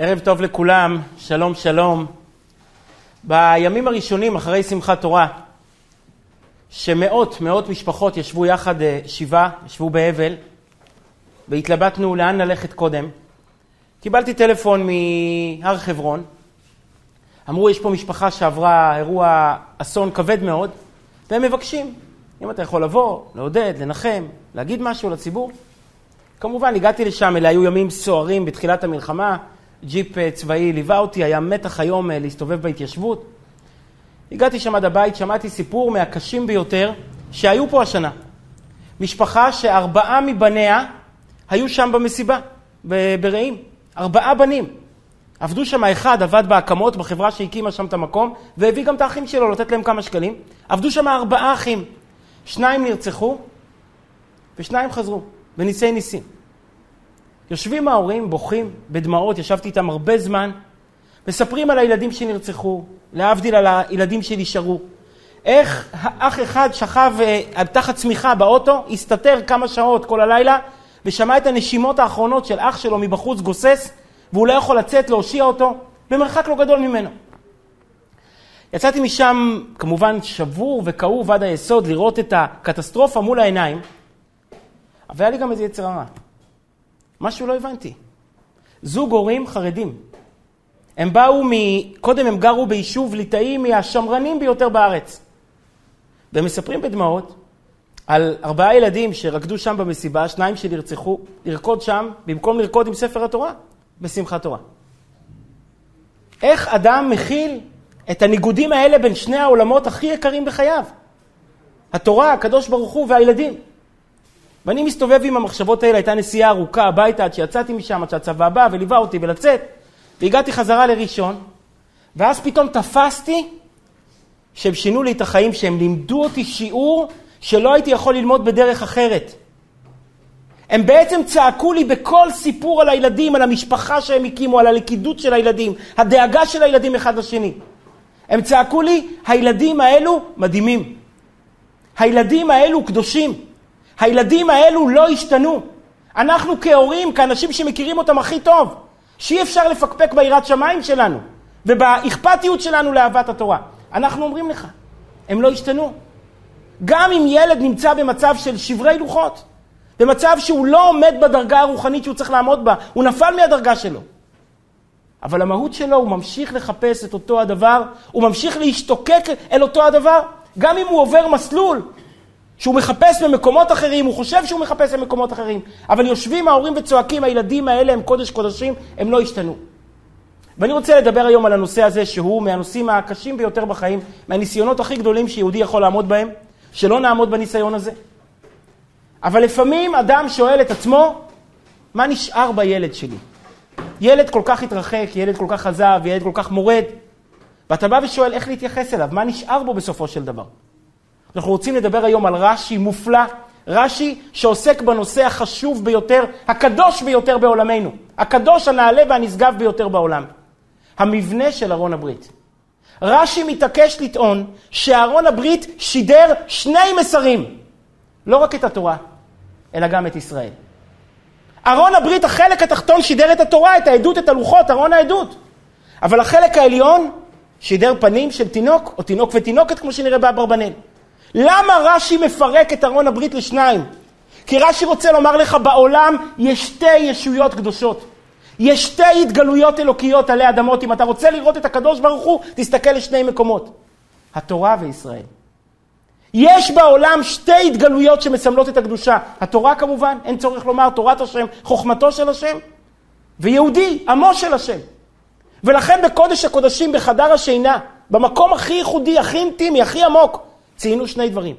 ערב טוב לכולם, שלום שלום. בימים הראשונים אחרי שמחת תורה, שמאות, מאות משפחות ישבו יחד אה, שבעה, ישבו באבל, והתלבטנו לאן ללכת קודם, קיבלתי טלפון מהר חברון. אמרו, יש פה משפחה שעברה אירוע אסון כבד מאוד, והם מבקשים, אם אתה יכול לבוא, לעודד, לנחם, להגיד משהו לציבור. כמובן, הגעתי לשם, אלה היו ימים סוערים בתחילת המלחמה. ג'יפ אה, צבאי ליווה אותי, היה מתח היום אה, להסתובב בהתיישבות. הגעתי שם עד הבית, שמעתי סיפור מהקשים ביותר שהיו פה השנה. משפחה שארבעה מבניה היו שם במסיבה, ברעים. ארבעה בנים. עבדו שם, אחד עבד בהקמות בחברה שהקימה שם את המקום, והביא גם את האחים שלו לתת להם כמה שקלים. עבדו שם ארבעה אחים. שניים נרצחו, ושניים חזרו, בניסי ניסים. יושבים ההורים, בוכים בדמעות, ישבתי איתם הרבה זמן, מספרים על הילדים שנרצחו, להבדיל על הילדים שנשארו. איך אח אחד שכב אה, תחת צמיחה באוטו, הסתתר כמה שעות כל הלילה, ושמע את הנשימות האחרונות של אח שלו מבחוץ גוסס, והוא לא יכול לצאת, להושיע אותו, במרחק לא גדול ממנו. יצאתי משם, כמובן, שבור וכאוב עד היסוד, לראות את הקטסטרופה מול העיניים, אבל היה לי גם איזה יצר הרע. משהו לא הבנתי. זוג הורים חרדים. הם באו מ... קודם הם גרו ביישוב ליטאי מהשמרנים ביותר בארץ. והם מספרים בדמעות על ארבעה ילדים שרקדו שם במסיבה, שניים שנרצחו, לרקוד שם במקום לרקוד עם ספר התורה, בשמחת תורה. איך אדם מכיל את הניגודים האלה בין שני העולמות הכי יקרים בחייו? התורה, הקדוש ברוך הוא והילדים. ואני מסתובב עם המחשבות האלה, הייתה נסיעה ארוכה הביתה עד שיצאתי משם, עד שהצבא בא וליווה אותי ולצאת, והגעתי חזרה לראשון, ואז פתאום תפסתי שהם שינו לי את החיים, שהם לימדו אותי שיעור שלא הייתי יכול ללמוד בדרך אחרת. הם בעצם צעקו לי בכל סיפור על הילדים, על המשפחה שהם הקימו, על הלכידות של הילדים, הדאגה של הילדים אחד לשני. הם צעקו לי, הילדים האלו מדהימים. הילדים האלו קדושים. הילדים האלו לא השתנו. אנחנו כהורים, כאנשים שמכירים אותם הכי טוב, שאי אפשר לפקפק ביראת שמיים שלנו ובאכפתיות שלנו לאהבת התורה. אנחנו אומרים לך, הם לא השתנו. גם אם ילד נמצא במצב של שברי לוחות, במצב שהוא לא עומד בדרגה הרוחנית שהוא צריך לעמוד בה, הוא נפל מהדרגה שלו. אבל המהות שלו, הוא ממשיך לחפש את אותו הדבר, הוא ממשיך להשתוקק אל אותו הדבר, גם אם הוא עובר מסלול שהוא מחפש במקומות אחרים, הוא חושב שהוא מחפש במקומות אחרים, אבל יושבים ההורים וצועקים, הילדים האלה הם קודש קודשים, הם לא השתנו. ואני רוצה לדבר היום על הנושא הזה, שהוא מהנושאים הקשים ביותר בחיים, מהניסיונות הכי גדולים שיהודי יכול לעמוד בהם, שלא נעמוד בניסיון הזה. אבל לפעמים אדם שואל את עצמו, מה נשאר בילד שלי? ילד כל כך התרחק, ילד כל כך עזב, ילד כל כך מורד, ואתה בא ושואל איך להתייחס אליו, מה נשאר בו בסופו של דבר? אנחנו רוצים לדבר היום על רש"י מופלא, רש"י שעוסק בנושא החשוב ביותר, הקדוש ביותר בעולמנו, הקדוש, הנעלה והנשגב ביותר בעולם, המבנה של ארון הברית. רש"י מתעקש לטעון שארון הברית שידר שני מסרים, לא רק את התורה, אלא גם את ישראל. ארון הברית, החלק התחתון שידר את התורה, את העדות, את הלוחות, ארון העדות. אבל החלק העליון שידר פנים של תינוק, או תינוק ותינוקת, כמו שנראה באברבנאל. למה רש"י מפרק את ארון הברית לשניים? כי רש"י רוצה לומר לך, בעולם יש שתי ישויות קדושות. יש שתי התגלויות אלוקיות עלי אדמות. אם אתה רוצה לראות את הקדוש ברוך הוא, תסתכל לשני מקומות. התורה וישראל. יש בעולם שתי התגלויות שמסמלות את הקדושה. התורה כמובן, אין צורך לומר תורת השם, חוכמתו של השם, ויהודי, עמו של השם. ולכן בקודש הקודשים, בחדר השינה, במקום הכי ייחודי, הכי אינטימי, הכי עמוק, ציינו שני דברים.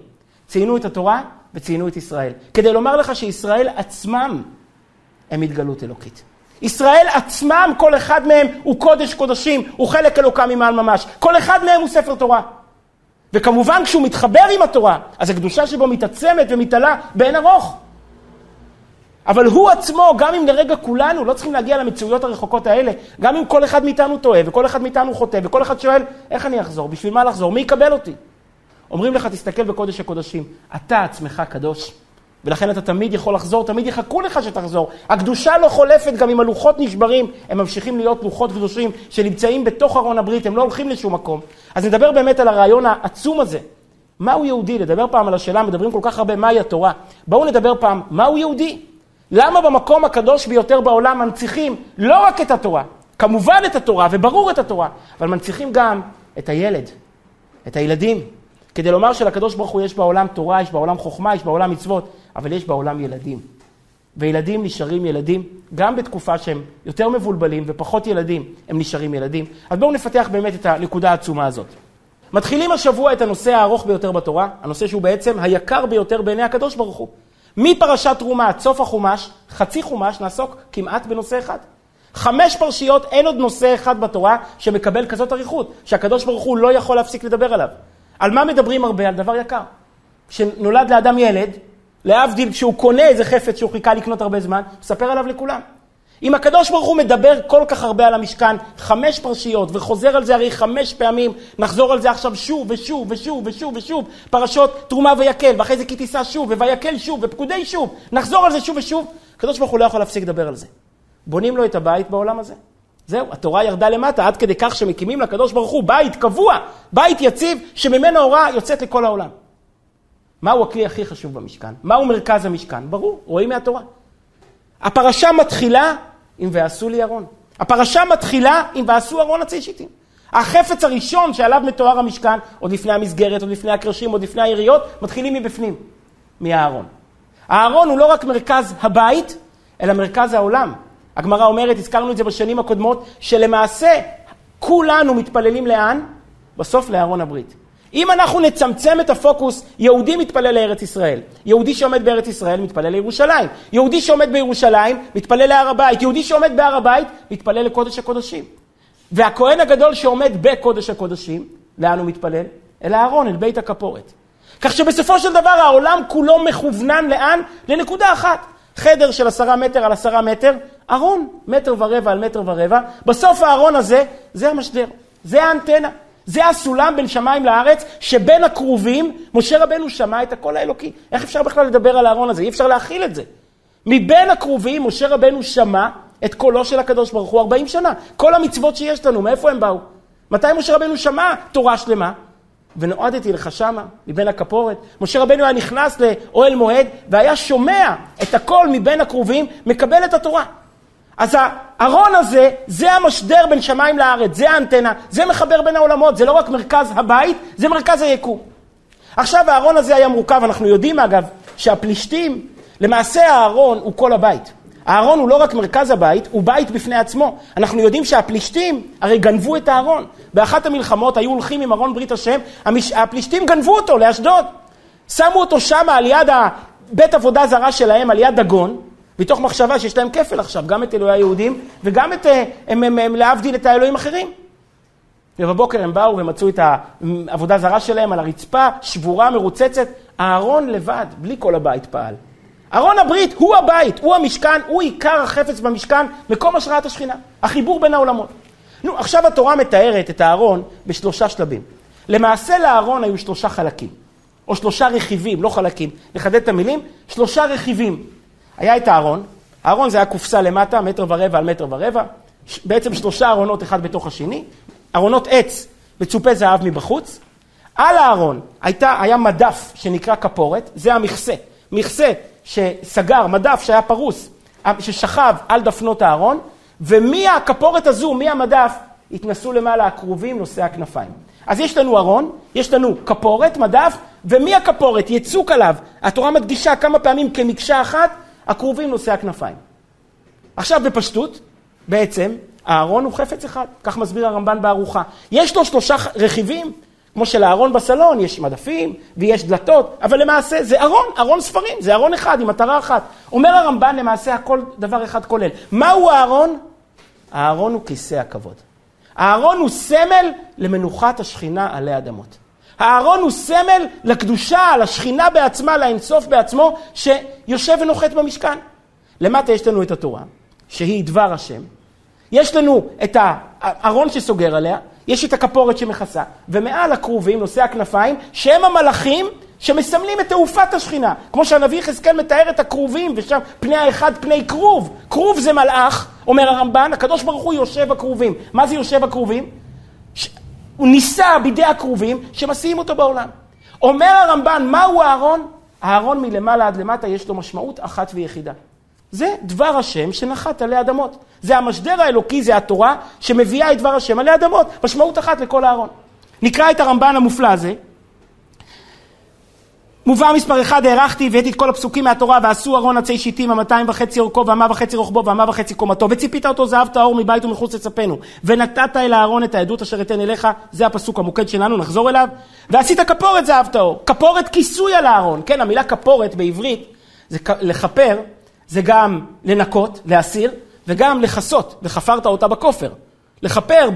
ציינו את התורה וציינו את ישראל. כדי לומר לך שישראל עצמם הם התגלות אלוקית. ישראל עצמם, כל אחד מהם הוא קודש קודשים, הוא חלק אלוקם ממעל ממש. כל אחד מהם הוא ספר תורה. וכמובן כשהוא מתחבר עם התורה, אז הקדושה שבו מתעצמת ומתעלה באין ארוך. אבל הוא עצמו, גם אם לרגע כולנו לא צריכים להגיע למציאויות הרחוקות האלה, גם אם כל אחד מאיתנו טועה וכל אחד מאיתנו חוטא וכל אחד שואל, איך אני אחזור? בשביל מה לחזור? מי יקבל אותי? אומרים לך, תסתכל בקודש הקודשים, אתה עצמך קדוש, ולכן אתה תמיד יכול לחזור, תמיד יחכו לך שתחזור. הקדושה לא חולפת גם אם הלוחות נשברים, הם ממשיכים להיות לוחות קדושים שנמצאים בתוך ארון הברית, הם לא הולכים לשום מקום. אז נדבר באמת על הרעיון העצום הזה. מהו יהודי? נדבר פעם על השאלה, מדברים כל כך הרבה מהי התורה. בואו נדבר פעם, מהו יהודי? למה במקום הקדוש ביותר בעולם מנציחים לא רק את התורה, כמובן את התורה, וברור את התורה, אבל מנציחים גם את הילד, את הילדים. כדי לומר שלקדוש ברוך הוא יש בעולם תורה, יש בעולם חוכמה, יש בעולם מצוות, אבל יש בעולם ילדים. וילדים נשארים ילדים, גם בתקופה שהם יותר מבולבלים ופחות ילדים, הם נשארים ילדים. אז בואו נפתח באמת את הנקודה העצומה הזאת. מתחילים השבוע את הנושא הארוך ביותר בתורה, הנושא שהוא בעצם היקר ביותר בעיני הקדוש ברוך הוא. מפרשת תרומה עד סוף החומש, חצי חומש, נעסוק כמעט בנושא אחד. חמש פרשיות, אין עוד נושא אחד בתורה שמקבל כזאת אריכות, שהקדוש ברוך הוא לא יכול להפסיק לדבר עליו. על מה מדברים הרבה? על דבר יקר. כשנולד לאדם ילד, להבדיל כשהוא קונה איזה חפץ שהוא חיכה לקנות הרבה זמן, מספר עליו לכולם. אם הקדוש ברוך הוא מדבר כל כך הרבה על המשכן, חמש פרשיות, וחוזר על זה הרי חמש פעמים, נחזור על זה עכשיו שוב ושוב ושוב ושוב ושוב, פרשות תרומה ויקל, ואחרי זה כי תישא שוב, וויקל שוב, ופקודי שוב, נחזור על זה שוב ושוב, הקדוש ברוך הוא לא יכול להפסיק לדבר על זה. בונים לו את הבית בעולם הזה. זהו, התורה ירדה למטה עד כדי כך שמקימים לקדוש ברוך הוא בית קבוע, בית יציב, שממנו הוראה יוצאת לכל העולם. מהו הכלי הכי חשוב במשכן? מהו מרכז המשכן? ברור, רואים מהתורה. הפרשה מתחילה עם ועשו לי ארון. הפרשה מתחילה עם ועשו ארון עצי שיטים. החפץ הראשון שעליו מתואר המשכן, עוד לפני המסגרת, עוד לפני הקרשים, עוד לפני היריות, מתחילים מבפנים, מהארון. הארון הוא לא רק מרכז הבית, אלא מרכז העולם. הגמרא אומרת, הזכרנו את זה בשנים הקודמות, שלמעשה כולנו מתפללים לאן? בסוף לארון הברית. אם אנחנו נצמצם את הפוקוס, יהודי מתפלל לארץ ישראל. יהודי שעומד בארץ ישראל מתפלל לירושלים. יהודי שעומד בירושלים מתפלל להר הבית. יהודי שעומד בהר הבית מתפלל לקודש הקודשים. והכהן הגדול שעומד בקודש הקודשים, לאן הוא מתפלל? אל הארון, אל בית הכפורת. כך שבסופו של דבר העולם כולו מכוונן לאן? לנקודה אחת. חדר של עשרה מטר על עשרה מטר, ארון, מטר ורבע על מטר ורבע. בסוף הארון הזה, זה המשדר, זה האנטנה. זה הסולם בין שמיים לארץ, שבין הכרובים, משה רבנו שמע את הקול האלוקי. איך אפשר בכלל לדבר על הארון הזה? אי אפשר להכיל את זה. מבין הכרובים, משה רבנו שמע את קולו של הקדוש ברוך הוא 40 שנה. כל המצוות שיש לנו, מאיפה הם באו? מתי משה רבנו שמע תורה שלמה? ונועדתי לך שמה, מבין הכפורת. משה רבנו היה נכנס לאוהל מועד, והיה שומע את הקול מבין הכרובים, מקבל את התורה. אז הארון הזה, זה המשדר בין שמיים לארץ, זה האנטנה, זה מחבר בין העולמות, זה לא רק מרכז הבית, זה מרכז היקום. עכשיו הארון הזה היה מורכב, אנחנו יודעים אגב, שהפלישתים, למעשה הארון הוא כל הבית. הארון הוא לא רק מרכז הבית, הוא בית בפני עצמו. אנחנו יודעים שהפלישתים הרי גנבו את הארון. באחת המלחמות היו הולכים עם ארון ברית השם, המש... הפלישתים גנבו אותו לאשדוד. שמו אותו שם על יד בית עבודה זרה שלהם, על יד דגון, מתוך מחשבה שיש להם כפל עכשיו, גם את אלוהי היהודים וגם את, אה, הם, הם, הם להבדיל את האלוהים אחרים. ובבוקר הם באו ומצאו את העבודה זרה שלהם על הרצפה, שבורה, מרוצצת. אהרון לבד, בלי כל הבית פעל. ארון הברית הוא הבית, הוא המשכן, הוא עיקר החפץ במשכן, מקום השראת השכינה. החיבור בין העולמות. נו, עכשיו התורה מתארת את הארון בשלושה שלבים. למעשה לארון היו שלושה חלקים, או שלושה רכיבים, לא חלקים. נחדד את המילים, שלושה רכיבים. היה את הארון, הארון זה היה קופסה למטה, מטר ורבע על מטר ורבע, בעצם שלושה ארונות אחד בתוך השני, ארונות עץ מצופה זהב מבחוץ. על הארון הייתה, היה מדף שנקרא כפורת, זה המכסה. מכסה שסגר, מדף שהיה פרוס, ששכב על דפנות הארון, ומהכפורת הזו, מהמדף, התנסו למעלה הכרובים נושאי הכנפיים. אז יש לנו ארון, יש לנו כפורת, מדף, ומהכפורת, יצוק עליו. התורה מדגישה כמה פעמים כמקשה אחת, הכרובים נושאי הכנפיים. עכשיו בפשטות, בעצם, הארון הוא חפץ אחד, כך מסביר הרמב"ן בארוחה. יש לו שלושה רכיבים, כמו שלארון בסלון יש מדפים ויש דלתות, אבל למעשה זה ארון, ארון ספרים, זה ארון אחד עם מטרה אחת. אומר הרמב"ן למעשה הכל דבר אחד כולל. מהו הארון? הארון הוא כיסא הכבוד. הארון הוא סמל למנוחת השכינה עלי אדמות. הארון הוא סמל לקדושה, לשכינה בעצמה, לאינסוף בעצמו, שיושב ונוחת במשכן. למטה יש לנו את התורה, שהיא דבר השם. יש לנו את הארון שסוגר עליה, יש את הכפורת שמכסה, ומעל הכרובים, נושאי הכנפיים, שהם המלאכים שמסמלים את תעופת השכינה. כמו שהנביא יחזקאל מתאר את הכרובים, ושם פני האחד פני כרוב. כרוב זה מלאך, אומר הרמב"ן, הקדוש ברוך הוא יושב בכרובים. מה זה יושב בכרובים? ש... הוא נישא בידי הכרובים שמסיעים אותו בעולם. אומר הרמב"ן, מהו הארון? הארון מלמעלה עד למטה יש לו משמעות אחת ויחידה. זה דבר השם שנחת עלי אדמות. זה המשדר האלוקי, זה התורה, שמביאה את דבר השם עלי אדמות. משמעות אחת לכל הארון. נקרא את הרמב"ן המופלא הזה. מובא מספר אחד, הארכתי, הבאתי את כל הפסוקים מהתורה, ועשו ארון עצי שיטים, המאתיים וחצי אורכו, ואמה וחצי רוחבו, ואמה וחצי קומתו, וציפית אותו זהב טהור מבית ומחוץ לצפנו, ונתת אל הארון את העדות אשר אתן אליך, זה הפסוק המוקד שלנו, נחזור אליו, ועשית כפורת זהב טהור, כפורת כיסוי על הארון, כן, המילה כפורת בעברית, זה לכפר, זה גם לנקות, להסיר, וגם לכסות, וכפרת אותה בכופר. לכפר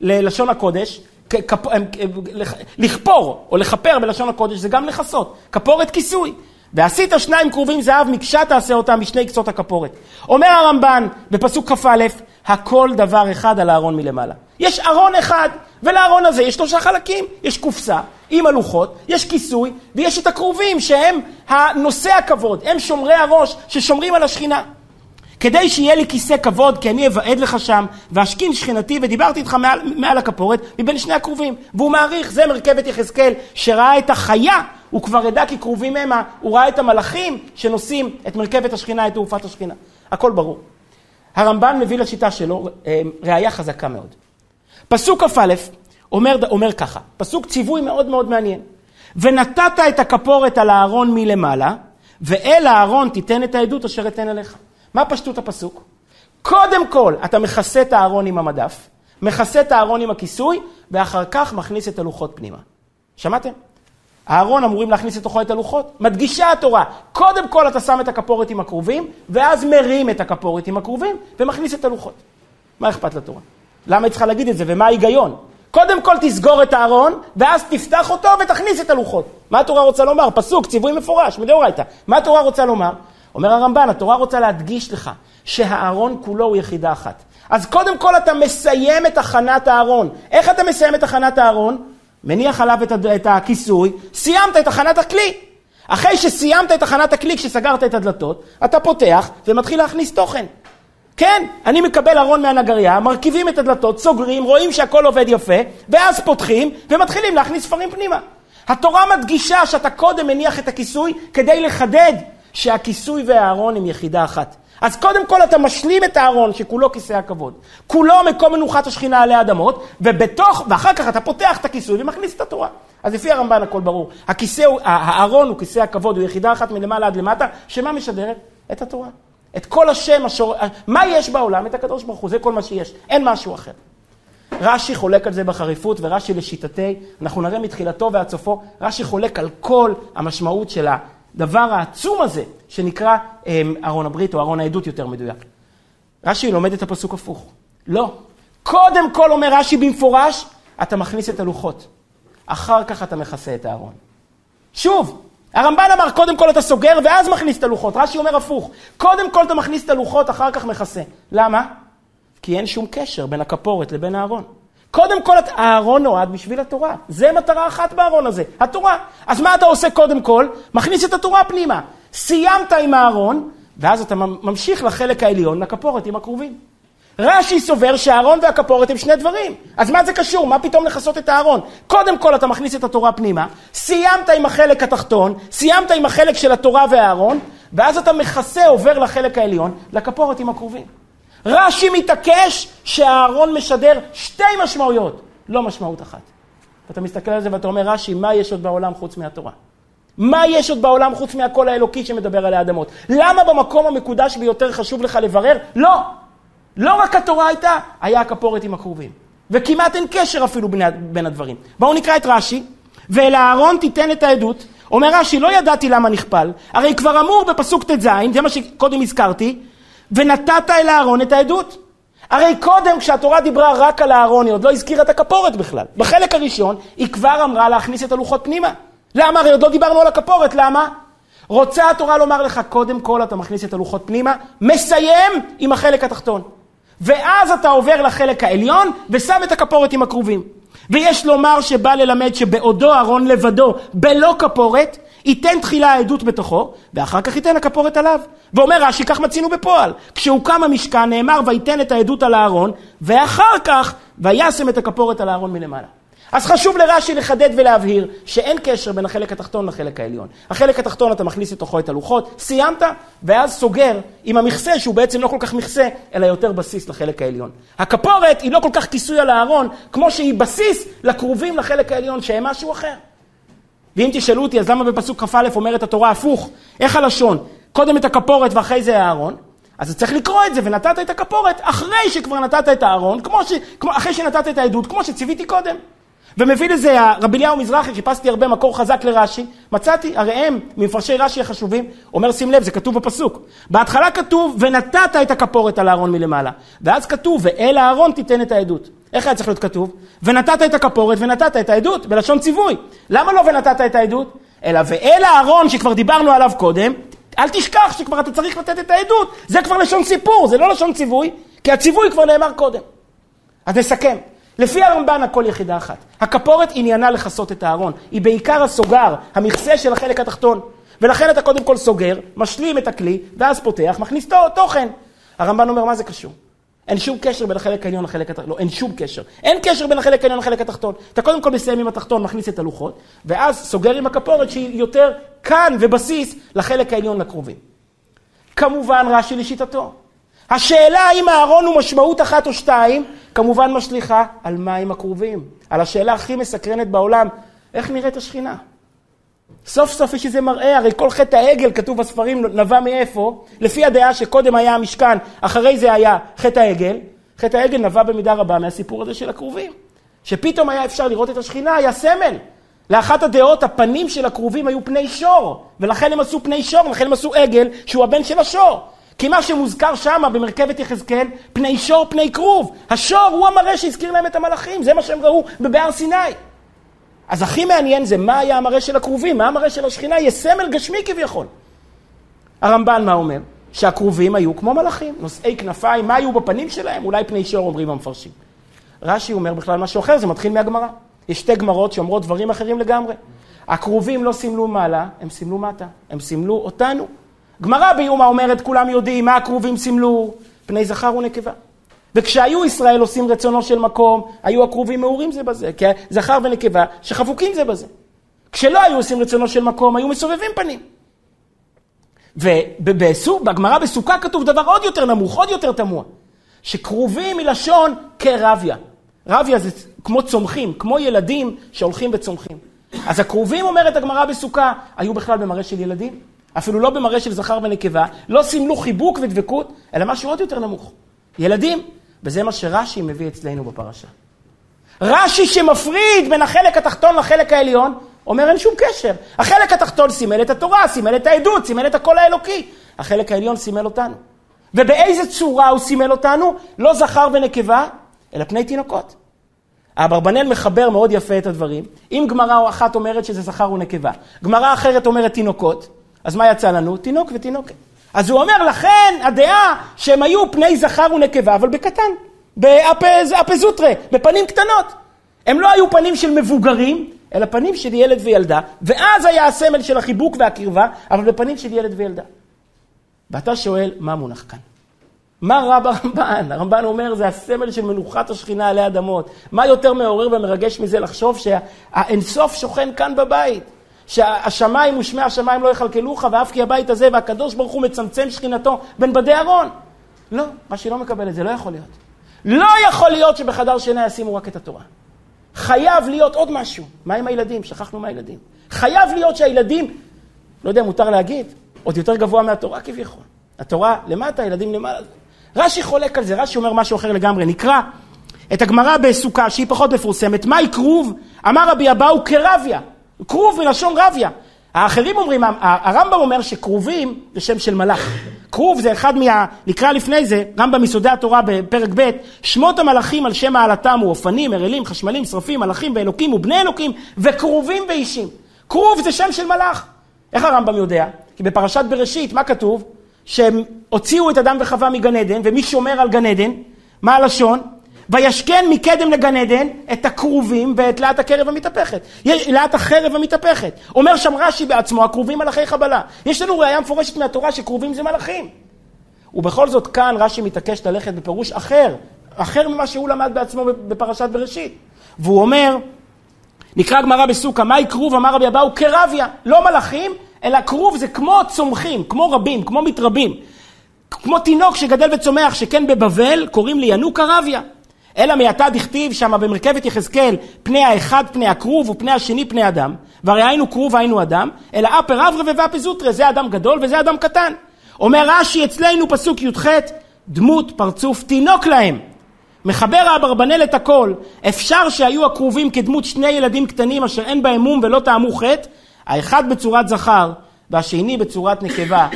בלשון הקודש, לכפור או לכפר בלשון הקודש זה גם לכסות, כפורת כיסוי. ועשית שניים קרובים זהב מקשה תעשה אותם משני קצות הכפורת. אומר הרמב"ן בפסוק כ"א, הכל דבר אחד על הארון מלמעלה. יש ארון אחד, ולארון הזה יש שלושה חלקים. יש קופסה עם הלוחות, יש כיסוי, ויש את הכרובים שהם הנושא הכבוד, הם שומרי הראש ששומרים על השכינה. כדי שיהיה לי כיסא כבוד, כי אני אבעד לך שם, ואשכין שכנתי, ודיברתי איתך מעל, מעל הכפורת, מבין שני הכרובים. והוא מעריך, זה מרכבת יחזקאל, שראה את החיה, הוא כבר ידע כי כרובים המה, הוא ראה את המלאכים שנושאים את מרכבת השכינה, את תעופת השכינה. הכל ברור. הרמב"ן מביא לשיטה שלו אה, ראייה חזקה מאוד. פסוק כ"א אומר, אומר ככה, פסוק ציווי מאוד מאוד מעניין. ונתת את הכפורת על הארון מלמעלה, ואל הארון תיתן את העדות אשר אתן אליך. מה פשטות הפסוק? קודם כל, אתה מכסה את הארון עם המדף, מכסה את הארון עם הכיסוי, ואחר כך מכניס את הלוחות פנימה. שמעתם? הארון אמורים להכניס לתוכו את הלוחות. מדגישה התורה, קודם כל אתה שם את הכפורת עם הכרובים, ואז מרים את הכפורת עם הכרובים, ומכניס את הלוחות. מה אכפת לתורה? למה היא צריכה להגיד את זה, ומה ההיגיון? קודם כל תסגור את הארון, ואז תפתח אותו ותכניס את הלוחות. מה התורה רוצה לומר? פסוק, ציווי מפורש, מדאורייתא. מה התורה רוצה לומר? אומר הרמב"ן, התורה רוצה להדגיש לך שהארון כולו הוא יחידה אחת. אז קודם כל אתה מסיים את הכנת הארון. איך אתה מסיים את הכנת הארון? מניח עליו את, את הכיסוי, סיימת את הכנת הכלי. אחרי שסיימת את הכנת הכלי, כשסגרת את הדלתות, אתה פותח ומתחיל להכניס תוכן. כן, אני מקבל ארון מהנגריה, מרכיבים את הדלתות, סוגרים, רואים שהכל עובד יפה, ואז פותחים ומתחילים להכניס ספרים פנימה. התורה מדגישה שאתה קודם מניח את הכיסוי כדי לחדד שהכיסוי והארון הם יחידה אחת. אז קודם כל אתה משלים את הארון שכולו כיסא הכבוד. כולו מקום מנוחת השכינה עלי אדמות, ובתוך, ואחר כך אתה פותח את הכיסוי ומכניס את התורה. אז לפי הרמב"ן הכל ברור. הכיסא, הארון הוא כיסא הכבוד, הוא יחידה אחת מלמעלה עד למטה, שמה משדרת? את התורה. את כל השם, השור... מה יש בעולם? את הקדוש ברוך הוא, זה כל מה שיש, אין משהו אחר. רש"י חולק על זה בחריפות, ורש"י לשיטתי, אנחנו נראה מתחילתו ועד סופו, רש"י חולק על כל המשמעות של הדבר העצום הזה, שנקרא אמ, ארון הברית, או ארון העדות יותר מדויק. רש"י לומד את הפסוק הפוך. לא. קודם כל אומר רש"י במפורש, אתה מכניס את הלוחות. אחר כך אתה מכסה את הארון. שוב, הרמב"ן אמר, קודם כל אתה סוגר ואז מכניס את הלוחות. רש"י אומר הפוך. קודם כל אתה מכניס את הלוחות, אחר כך מכסה. למה? כי אין שום קשר בין הכפורת לבין הארון. קודם כל, הארון נועד בשביל התורה. זה מטרה אחת בארון הזה, התורה. אז מה אתה עושה קודם כל? מכניס את התורה פנימה. סיימת עם הארון, ואז אתה ממשיך לחלק העליון, לכפורת עם הכרובים. רש"י סובר שהארון והכפורת הם שני דברים. אז מה זה קשור? מה פתאום לכסות את הארון? קודם כל אתה מכניס את התורה פנימה, סיימת עם החלק התחתון, סיימת עם החלק של התורה והארון, ואז אתה מכסה, עובר לחלק העליון, לכפורת עם הכרובים. רש"י מתעקש שהארון משדר שתי משמעויות, לא משמעות אחת. ואתה מסתכל על זה ואתה אומר, רש"י, מה יש עוד בעולם חוץ מהתורה? מה יש עוד בעולם חוץ מהקול האלוקי שמדבר על האדמות? למה במקום המקודש ביותר חשוב לך לברר? לא. לא רק התורה הייתה, היה הכפורת עם הכרובים. וכמעט אין קשר אפילו בין, בין הדברים. בואו נקרא את רש"י. ואל הארון תיתן את העדות. אומר רש"י, לא ידעתי למה נכפל, הרי כבר אמור בפסוק ט"ז, זה מה שקודם הזכרתי, ונתת אל הארון את העדות. הרי קודם כשהתורה דיברה רק על הארון, היא עוד לא הזכירה את הכפורת בכלל. בחלק הראשון היא כבר אמרה להכניס את הלוחות פנימה. למה? הרי עוד לא דיברנו על הכפורת, למה? רוצה התורה לומר לך, קודם כל אתה מכניס את הלוחות פנימה, מסיים עם החלק התחתון. ואז אתה עובר לחלק העליון ושם את הכפורת עם הכרובים. ויש לומר שבא ללמד שבעודו אהרון לבדו, בלא כפורת, ייתן תחילה העדות בתוכו, ואחר כך ייתן הכפורת עליו. ואומר רש"י, כך מצינו בפועל. כשהוקם המשכן נאמר, וייתן את העדות על הארון, ואחר כך, וישם את הכפורת על הארון מלמעלה. אז חשוב לרש"י לחדד ולהבהיר שאין קשר בין החלק התחתון לחלק העליון. החלק התחתון אתה מכניס לתוכו את הלוחות, סיימת, ואז סוגר עם המכסה שהוא בעצם לא כל כך מכסה, אלא יותר בסיס לחלק העליון. הכפורת היא לא כל כך כיסוי על הארון, כמו שהיא בסיס לכרובים לחלק העליון, שהם משהו אחר. ואם תשאלו אותי, אז למה בפסוק כ"א אומרת התורה הפוך? איך הלשון? קודם את הכפורת ואחרי זה הארון? אז צריך לקרוא את זה, ונתת את הכפורת אחרי שכבר נתת את הארון, כמו ש... כמו... אחרי שנתת את העדות, כמו שציוויתי קודם. ומביא לזה רבי אליהו מזרחי, חיפשתי הרבה מקור חזק לרש"י, מצאתי, הרי הם, ממפרשי רש"י החשובים, אומר שים לב, זה כתוב בפסוק. בהתחלה כתוב, ונתת את הכפורת על הארון מלמעלה. ואז כתוב, ואל הארון תיתן את העדות. איך היה צריך להיות כתוב? ונתת את הכפורת ונתת את העדות, בלשון ציווי. למה לא ונתת את העדות? אלא ואל הארון שכבר דיברנו עליו קודם, אל תשכח שכבר אתה צריך לתת את העדות. זה כבר לשון סיפור, זה לא לשון ציווי, כי הציווי כבר נאמר קודם. אז נסכם. לפי הרמב"ן הכל יחידה אחת. הכפורת עניינה לכסות את הארון. היא בעיקר הסוגר, המכסה של החלק התחתון. ולכן אתה קודם כל סוגר, משלים את הכלי, ואז פותח, מכניס תוכן. הרמב"ן אומר, מה זה קשור? אין שום קשר בין החלק העליון לחלק התחתון, לא, אין שום קשר. אין קשר בין החלק העליון לחלק התחתון. אתה קודם כל מסיים עם התחתון, מכניס את הלוחות, ואז סוגר עם הכפורת שהיא יותר כאן ובסיס לחלק העליון לקרובים. כמובן רש"י לשיטתו. השאלה האם הארון הוא משמעות אחת או שתיים, כמובן משליכה על מים הקרובים. על השאלה הכי מסקרנת בעולם, איך נראית השכינה? סוף סוף יש איזה מראה, הרי כל חטא העגל, כתוב בספרים, נבע מאיפה? לפי הדעה שקודם היה המשכן, אחרי זה היה חטא העגל. חטא העגל נבע במידה רבה מהסיפור הזה של הקרובים. שפתאום היה אפשר לראות את השכינה, היה סמל. לאחת הדעות, הפנים של הקרובים היו פני שור, ולכן הם עשו פני שור, ולכן הם עשו עגל, שהוא הבן של השור. כי מה שמוזכר שם במרכבת יחזקאל, פני שור, פני כרוב. השור הוא המראה שהזכיר להם את המלאכים, זה מה שהם ראו בבהר סיני. אז הכי מעניין זה מה היה המראה של הכרובים, מה המראה של השכינה, יהיה סמל גשמי כביכול. הרמב"ן מה אומר? שהכרובים היו כמו מלאכים, נושאי כנפיים, מה היו בפנים שלהם? אולי פני שור אומרים המפרשים. רש"י אומר בכלל משהו אחר, זה מתחיל מהגמרא. יש שתי גמרות שאומרות דברים אחרים לגמרי. הכרובים לא סימלו מעלה, הם סימלו מטה, הם סימלו אותנו. גמרא ביומא אומרת, כולם יודעים מה הכרובים סימלו, פני זכר ונקבה. וכשהיו ישראל עושים רצונו של מקום, היו הכרובים מעורים זה בזה, כי זכר ונקבה שחבוקים זה בזה. כשלא היו עושים רצונו של מקום, היו מסובבים פנים. ובגמרא בסוכה כתוב דבר עוד יותר נמוך, עוד יותר תמוה, שכרובים מלשון כרביה. רביה זה כמו צומחים, כמו ילדים שהולכים וצומחים. אז הכרובים, אומרת הגמרא בסוכה, היו בכלל במראה של ילדים. אפילו לא במראה של זכר ונקבה, לא סימלו חיבוק ודבקות, אלא משהו עוד יותר נמוך. ילדים, וזה מה שרש"י מביא אצלנו בפרשה. רש"י שמפריד בין החלק התחתון לחלק העליון, אומר אין שום קשר. החלק התחתון סימל את התורה, סימל את העדות, סימל את הקול האלוקי. החלק העליון סימל אותנו. ובאיזה צורה הוא סימל אותנו? לא זכר ונקבה, אלא פני תינוקות. אברבנאל מחבר מאוד יפה את הדברים. אם גמרא אחת אומרת שזה זכר ונקבה, גמרא אחרת אומרת תינוקות, אז מה יצא לנו? תינוק ותינוקת. אז הוא אומר, לכן הדעה שהם היו פני זכר ונקבה, אבל בקטן, באפזוטרה, בפנים קטנות. הם לא היו פנים של מבוגרים, אלא פנים של ילד וילדה, ואז היה הסמל של החיבוק והקרבה, אבל בפנים של ילד וילדה. ואתה שואל, מה מונח כאן? מה רע ברמב"ן? הרמב"ן אומר, זה הסמל של מנוחת השכינה עלי אדמות. מה יותר מעורר ומרגש מזה לחשוב שהאינסוף שוכן כאן בבית? שהשמיים ושמי השמיים לא יכלכלוך, ואף כי הבית הזה והקדוש ברוך הוא מצמצם שכינתו בין בדי ארון. לא, רש"י לא מקבל את זה, לא יכול להיות. לא יכול להיות שבחדר שינה ישימו רק את התורה. חייב להיות עוד משהו. מה עם הילדים? שכחנו מהילדים. חייב להיות שהילדים, לא יודע, מותר להגיד, עוד יותר גבוה מהתורה כביכול. התורה למטה, הילדים למעלה. רש"י חולק על זה, רש"י אומר משהו אחר לגמרי. נקרא את הגמרא בסוכה, שהיא פחות מפורסמת. מהי כרוב? אמר רבי אבאו כרביה. כרוב מלשון רביה. האחרים אומרים, הרמב"ם אומר שכרובים זה שם של מלאך. כרוב זה אחד מה... נקרא לפני זה, רמב"ם מיסודי התורה בפרק ב', שמות המלאכים על שם מעלתם הוא אופנים, מרעלים, חשמלים, שרפים, מלאכים ואלוקים ובני אלוקים, וכרובים ואישים. כרוב זה שם של מלאך. איך הרמב"ם יודע? כי בפרשת בראשית, מה כתוב? שהם הוציאו את אדם וחווה מגן עדן, ומי שומר על גן עדן? מה הלשון? וישכן מקדם לגן עדן את הכרובים ואת להט הקרב המתהפכת. להט החרב המתהפכת. אומר שם רש"י בעצמו, הכרובים מלאכי חבלה. יש לנו ראייה מפורשת מהתורה שכרובים זה מלאכים. ובכל זאת כאן רש"י מתעקש ללכת בפירוש אחר, אחר ממה שהוא למד בעצמו בפרשת בראשית. והוא אומר, נקרא גמרא בסוכה, מהי כרוב אמר רבי אבאו? כרביה, לא מלאכים, אלא כרוב זה כמו צומחים, כמו רבים, כמו מתרבים. כמו תינוק שגדל וצומח, שכן בבבל קוראים לי ינוק ערביה. אלא מעתה דכתיב שם במרכבת יחזקאל, פני האחד פני הכרוב ופני השני פני אדם, והרי היינו כרוב היינו אדם, אלא אפר אברה ואפי זוטרה, זה אדם גדול וזה אדם קטן. אומר רש"י אצלנו פסוק י"ח, דמות פרצוף תינוק להם. מחבר האברבנאל את הכל, אפשר שהיו הכרובים כדמות שני ילדים קטנים אשר אין בהם מום ולא טעמו חטא, האחד בצורת זכר והשני בצורת נקבה.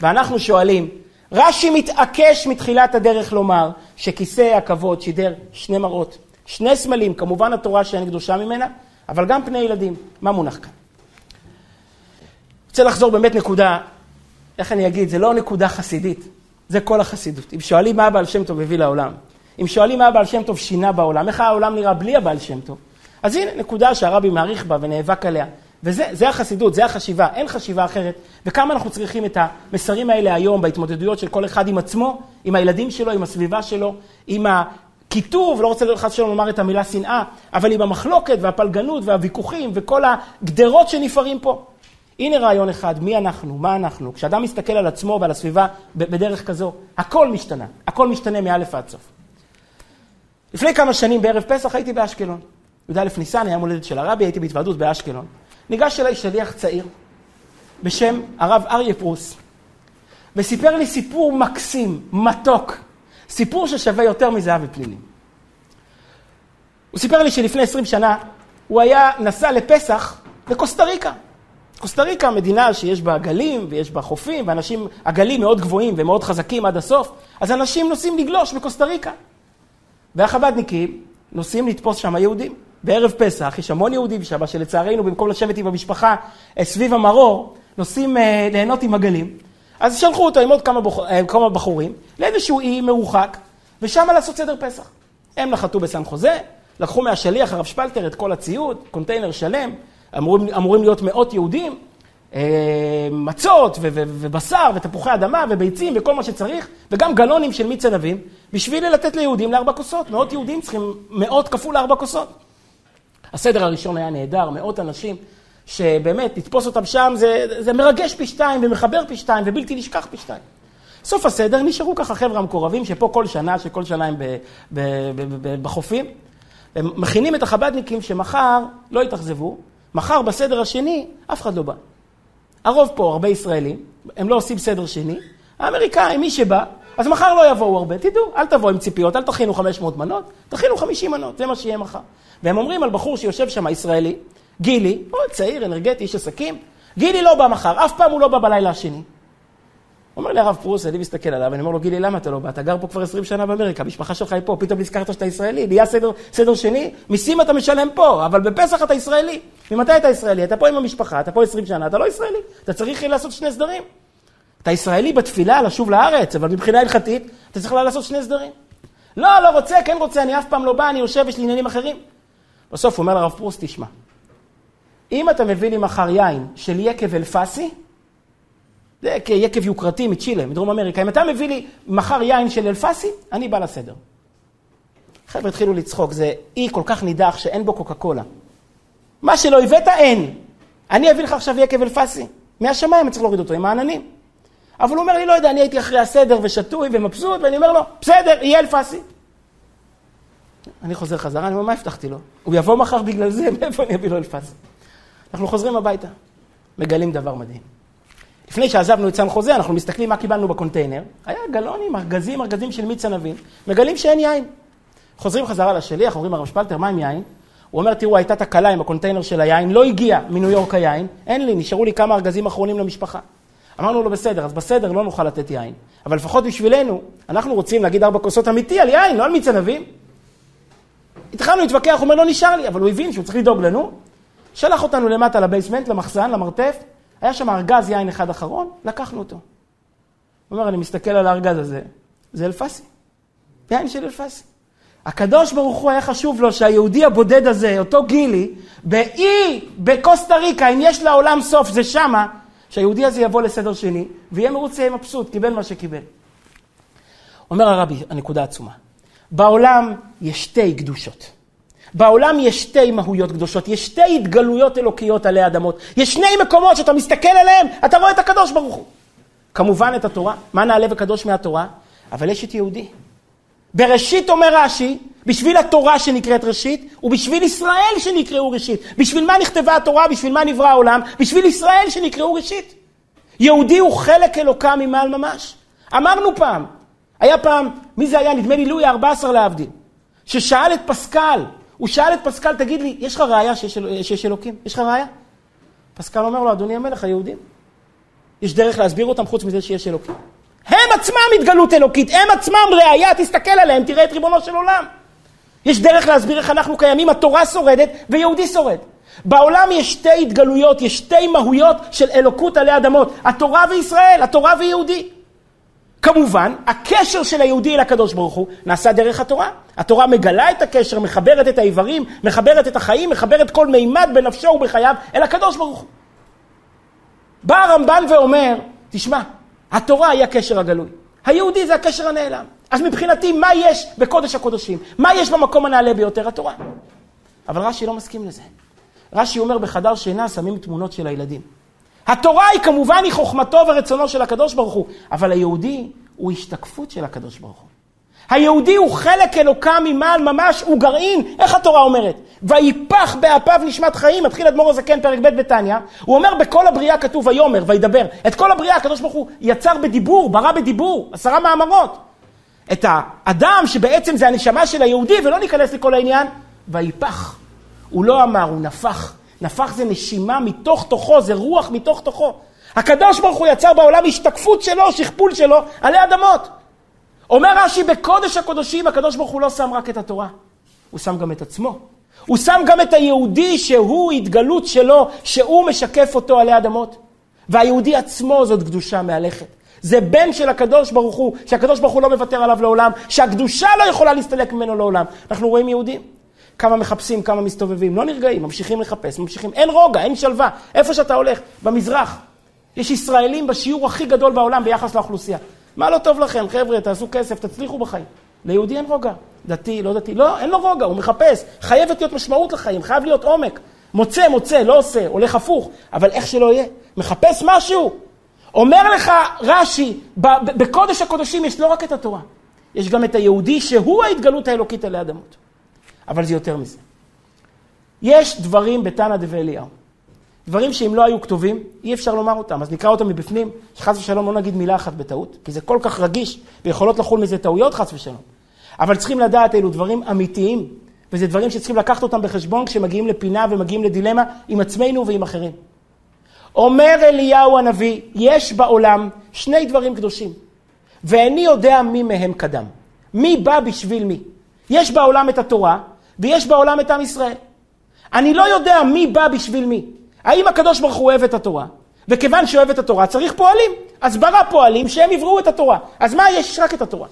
ואנחנו שואלים, רש"י מתעקש מתחילת הדרך לומר שכיסא הכבוד שידר שני מראות, שני סמלים, כמובן התורה שאין קדושה ממנה, אבל גם פני ילדים. מה מונח כאן? רוצה לחזור באמת נקודה, איך אני אגיד, זה לא נקודה חסידית, זה כל החסידות. אם שואלים מה הבעל שם טוב הביא לעולם, אם שואלים מה הבעל שם טוב שינה בעולם, איך העולם נראה בלי הבעל שם טוב, אז הנה נקודה שהרבי מעריך בה ונאבק עליה. וזה החסידות, זה החשיבה, אין חשיבה אחרת. וכמה אנחנו צריכים את המסרים האלה היום בהתמודדויות של כל אחד עם עצמו, עם הילדים שלו, עם הסביבה שלו, עם הקיטוב, לא רוצה חס ושלום לומר את המילה שנאה, אבל עם המחלוקת והפלגנות והוויכוחים וכל הגדרות שנפערים פה. הנה רעיון אחד, מי אנחנו, מה אנחנו. כשאדם מסתכל על עצמו ועל הסביבה בדרך כזו, הכל משתנה, הכל משתנה מאלף ועד סוף. לפני כמה שנים בערב פסח הייתי באשקלון. י"א ניסן, היה מולדת של הרבי, הייתי בהתוועדות באשקלון. ניגש אליי שליח צעיר בשם הרב אריה פרוס, וסיפר לי סיפור מקסים, מתוק, סיפור ששווה יותר מזהב ופלילים. הוא סיפר לי שלפני 20 שנה הוא היה נסע לפסח לקוסטה ריקה. קוסטה ריקה מדינה שיש בה גלים ויש בה חופים, ואנשים, הגלים מאוד גבוהים ומאוד חזקים עד הסוף, אז אנשים נוסעים לגלוש בקוסטה ריקה. והחב"דניקים נוסעים לתפוס שם יהודים. בערב פסח, יש המון יהודים שם, שלצערנו במקום לשבת עם המשפחה אה, סביב המרור, נוסעים אה, ליהנות עם הגלים. אז שלחו אותו עם עוד כמה, בוח... אה, כמה בחורים לאיזשהו אי מרוחק, ושם לעשות סדר פסח. הם נחתו בסן חוזה, לקחו מהשליח הרב שפלטר את כל הציוד, קונטיינר שלם, אמורים, אמורים להיות מאות יהודים, מצות ו- ו- ובשר ותפוחי אדמה וביצים וכל מה שצריך, וגם גלונים של מיץ ענבים, בשביל לתת ליהודים לארבע כוסות. מאות יהודים צריכים מאות כפול לארבע כוסות. הסדר הראשון היה נהדר, מאות אנשים, שבאמת, לתפוס אותם שם זה, זה מרגש פי שתיים ומחבר פי שתיים ובלתי נשכח פי שתיים. סוף הסדר נשארו ככה חבר'ה המקורבים שפה כל שנה, שכל שנה הם ב, ב, ב, ב, בחופים. הם מכינים את החב"דניקים שמחר לא יתאכזבו, מחר בסדר השני אף אחד לא בא. הרוב פה הרבה ישראלים, הם לא עושים סדר שני, האמריקאים, מי שבא, אז מחר לא יבואו הרבה, תדעו, אל תבואו עם ציפיות, אל תכינו 500 מנות, תכינו 50 מנות, זה מה שיהיה מחר. והם אומרים על בחור שיושב שם, ישראלי, גילי, הוא צעיר, אנרגטי, איש עסקים, גילי לא בא מחר, אף פעם הוא לא בא בלילה השני. אומר לי הרב פרוס, אני מסתכל עליו, אני אומר לו, גילי, למה אתה לא בא? אתה גר פה כבר 20 שנה באמריקה, המשפחה שלך היא פה, פתאום נזכרת שאתה ישראלי, נהיה סדר, סדר שני, מיסים אתה משלם פה, אבל בפסח אתה ישראלי. ממתי אתה ישראלי? אתה פה עם המשפחה, אתה פה 20 שנה, אתה לא ישראלי. אתה צריך לעשות שני סדרים. אתה ישראלי בתפילה, לשוב לארץ, אבל מבחינה הלכתית, אתה צריך לעשות שני סדרים. לא, לא רוצה, כן רוצה, אני אף פעם לא בא, אני יושב, יש לי עניינים אחרים. בסוף הוא אומר לרב פרוס, תשמע, אם אתה מביא לי מחר יין של יקב אלפסי, זה כיקב יוקרתי מצ'ילה, מדרום אמריקה, אם אתה מביא לי מחר יין של אלפסי, אני בא לסדר. חבר'ה התחילו לצחוק, זה אי כל כך נידח שאין בו קוקה קולה. מה שלא הבאת, אין. אני אביא לך עכשיו יקב אלפסי. מהשמיים אני צריך להוריד אותו עם העננים. אבל הוא אומר לי, לא יודע, אני הייתי אחרי הסדר ושתוי ומבסוט, ואני אומר לו, בסדר, יהיה אלפסי. אני חוזר חזרה, אני אומר, מה הבטחתי לו? הוא יבוא מחר בגלל זה, מאיפה אני אביא לו אלפס? אנחנו חוזרים הביתה, מגלים דבר מדהים. לפני שעזבנו את סן חוזה, אנחנו מסתכלים מה קיבלנו בקונטיינר. היה גלונים, ארגזים, ארגזים של מיץ ענבים. מגלים שאין יין. חוזרים חזרה לשליח, אומרים הרב שפלטר, מה עם יין? הוא אומר, תראו, הייתה תקלה עם הקונטיינר של היין, לא הגיע מניו יורק היין, אין לי, נשארו לי כמה ארגזים אחרונים למשפחה. אמרנו לו, בסדר, אז בסדר, לא נוכל לתת יין. אבל לפחות בשבילנו, אנחנו רוצים להגיד ארבע כוסות אמיתי על יין, לא על מיץ ענבים. התחלנו להתווכח, הוא אומר, לא נשאר לי, אבל הוא הבין שהוא צריך לדאוג לנו. שלח אותנו למטה ל basement, למחסן, למרתף, היה שם ארגז יין אחד אחרון, לקחנו אותו. הוא אומר, אני מסתכל על הארגז הזה, זה אלפסי. יין של אלפסי. הקדוש ברוך הוא היה חשוב לו שהיהודי הבודד הזה, אותו גילי, באי, בקוסטה ריקה, אם יש לעולם סוף, זה שמה, שהיהודי הזה יבוא לסדר שני, ויהיה מרוצה, יהיה מבסוט, קיבל מה שקיבל. אומר הרבי, הנקודה עצומה. בעולם יש שתי קדושות. בעולם יש שתי מהויות קדושות, יש שתי התגלויות אלוקיות עלי אדמות. יש שני מקומות שאתה מסתכל עליהם, אתה רואה את הקדוש ברוך הוא. כמובן את התורה, מה נעלה וקדוש מהתורה? אבל יש את יהודי. בראשית אומר רש"י, בשביל התורה שנקראת ראשית, ובשביל ישראל שנקראו ראשית. בשביל מה נכתבה התורה? בשביל מה נברא העולם? בשביל ישראל שנקראו ראשית. יהודי הוא חלק אלוקה ממעל ממש. אמרנו פעם, היה פעם, מי זה היה? נדמה לי לואי ה-14 להבדיל, ששאל את פסקל, הוא שאל את פסקל, תגיד לי, יש לך ראייה שיש, שיש אלוקים? יש לך ראייה? פסקל אומר לו, אדוני המלך, היהודים. יש דרך להסביר אותם חוץ מזה שיש אלוקים. הם עצמם התגלות אלוקית, הם עצמם ראייה, תסתכל עליהם, תראה את ריבונו של עולם. יש דרך להסביר איך אנחנו קיימים, התורה שורדת ויהודי שורד. בעולם יש שתי התגלויות, יש שתי מהויות של אלוקות עלי אדמות, התורה וישראל, התורה ויהודי. כמובן, הקשר של היהודי אל הקדוש ברוך הוא נעשה דרך התורה. התורה מגלה את הקשר, מחברת את האיברים, מחברת את החיים, מחברת כל מימד בנפשו ובחייו אל הקדוש ברוך הוא. בא הרמב"ן ואומר, תשמע, התורה היא הקשר הגלוי. היהודי זה הקשר הנעלם. אז מבחינתי, מה יש בקודש הקודשים? מה יש במקום הנעלה ביותר? התורה. אבל רש"י לא מסכים לזה. רש"י אומר, בחדר שינה שמים תמונות של הילדים. התורה היא כמובן היא חוכמתו ורצונו של הקדוש ברוך הוא, אבל היהודי הוא השתקפות של הקדוש ברוך הוא. היהודי הוא חלק אלוקה ממעל ממש, הוא גרעין, איך התורה אומרת? ויפח באפיו נשמת חיים, מתחיל אדמו"ר הזקן, פרק ב' בתניא, הוא אומר בכל הבריאה כתוב ויאמר, וידבר. את כל הבריאה הקדוש ברוך הוא יצר בדיבור, ברא בדיבור, עשרה מאמרות. את האדם שבעצם זה הנשמה של היהודי, ולא ניכנס לכל העניין, ויפח. הוא לא אמר, הוא נפח. נפח זה נשימה מתוך תוכו, זה רוח מתוך תוכו. הקדוש ברוך הוא יצר בעולם השתקפות שלו, שכפול שלו, עלי אדמות. אומר רש"י, בקודש הקודשים הקדוש ברוך הוא לא שם רק את התורה, הוא שם גם את עצמו. הוא שם גם את היהודי שהוא התגלות שלו, שהוא משקף אותו עלי אדמות. והיהודי עצמו זאת קדושה מהלכת. זה בן של הקדוש ברוך הוא, שהקדוש ברוך הוא לא מוותר עליו לעולם, שהקדושה לא יכולה להסתלק ממנו לעולם. אנחנו רואים יהודים. כמה מחפשים, כמה מסתובבים, לא נרגעים, ממשיכים לחפש, ממשיכים, אין רוגע, אין שלווה. איפה שאתה הולך, במזרח, יש ישראלים בשיעור הכי גדול בעולם ביחס לאוכלוסייה. מה לא טוב לכם, חבר'ה, תעשו כסף, תצליחו בחיים. ליהודי אין רוגע. דתי, לא דתי, לא, אין לו רוגע, הוא מחפש. חייבת להיות משמעות לחיים, חייב להיות עומק. מוצא, מוצא, לא עושה, הולך הפוך, אבל איך שלא יהיה, מחפש משהו. אומר לך רש"י, בקודש הקודשים יש לא רק את התורה, יש גם את היהודי שהוא ההתגלות האלוקית עלי אדמות. אבל זה יותר מזה. יש דברים בתנא דבי אליהו. דברים שאם לא היו כתובים, אי אפשר לומר אותם. אז נקרא אותם מבפנים, שחס ושלום לא נגיד מילה אחת בטעות, כי זה כל כך רגיש, ויכולות לחול מזה טעויות חס ושלום. אבל צריכים לדעת, אלו דברים אמיתיים, וזה דברים שצריכים לקחת אותם בחשבון כשמגיעים לפינה ומגיעים לדילמה עם עצמנו ועם אחרים. אומר אליהו הנביא, יש בעולם שני דברים קדושים, ואיני יודע מי מהם קדם. מי בא בשביל מי? יש בעולם את התורה, ויש בעולם את עם ישראל. אני לא יודע מי בא בשביל מי. האם הקדוש ברוך הוא אוהב את התורה? וכיוון שאוהב את התורה צריך פועלים. אז ברא פועלים שהם יבראו את התורה. אז מה יש? רק את התורה.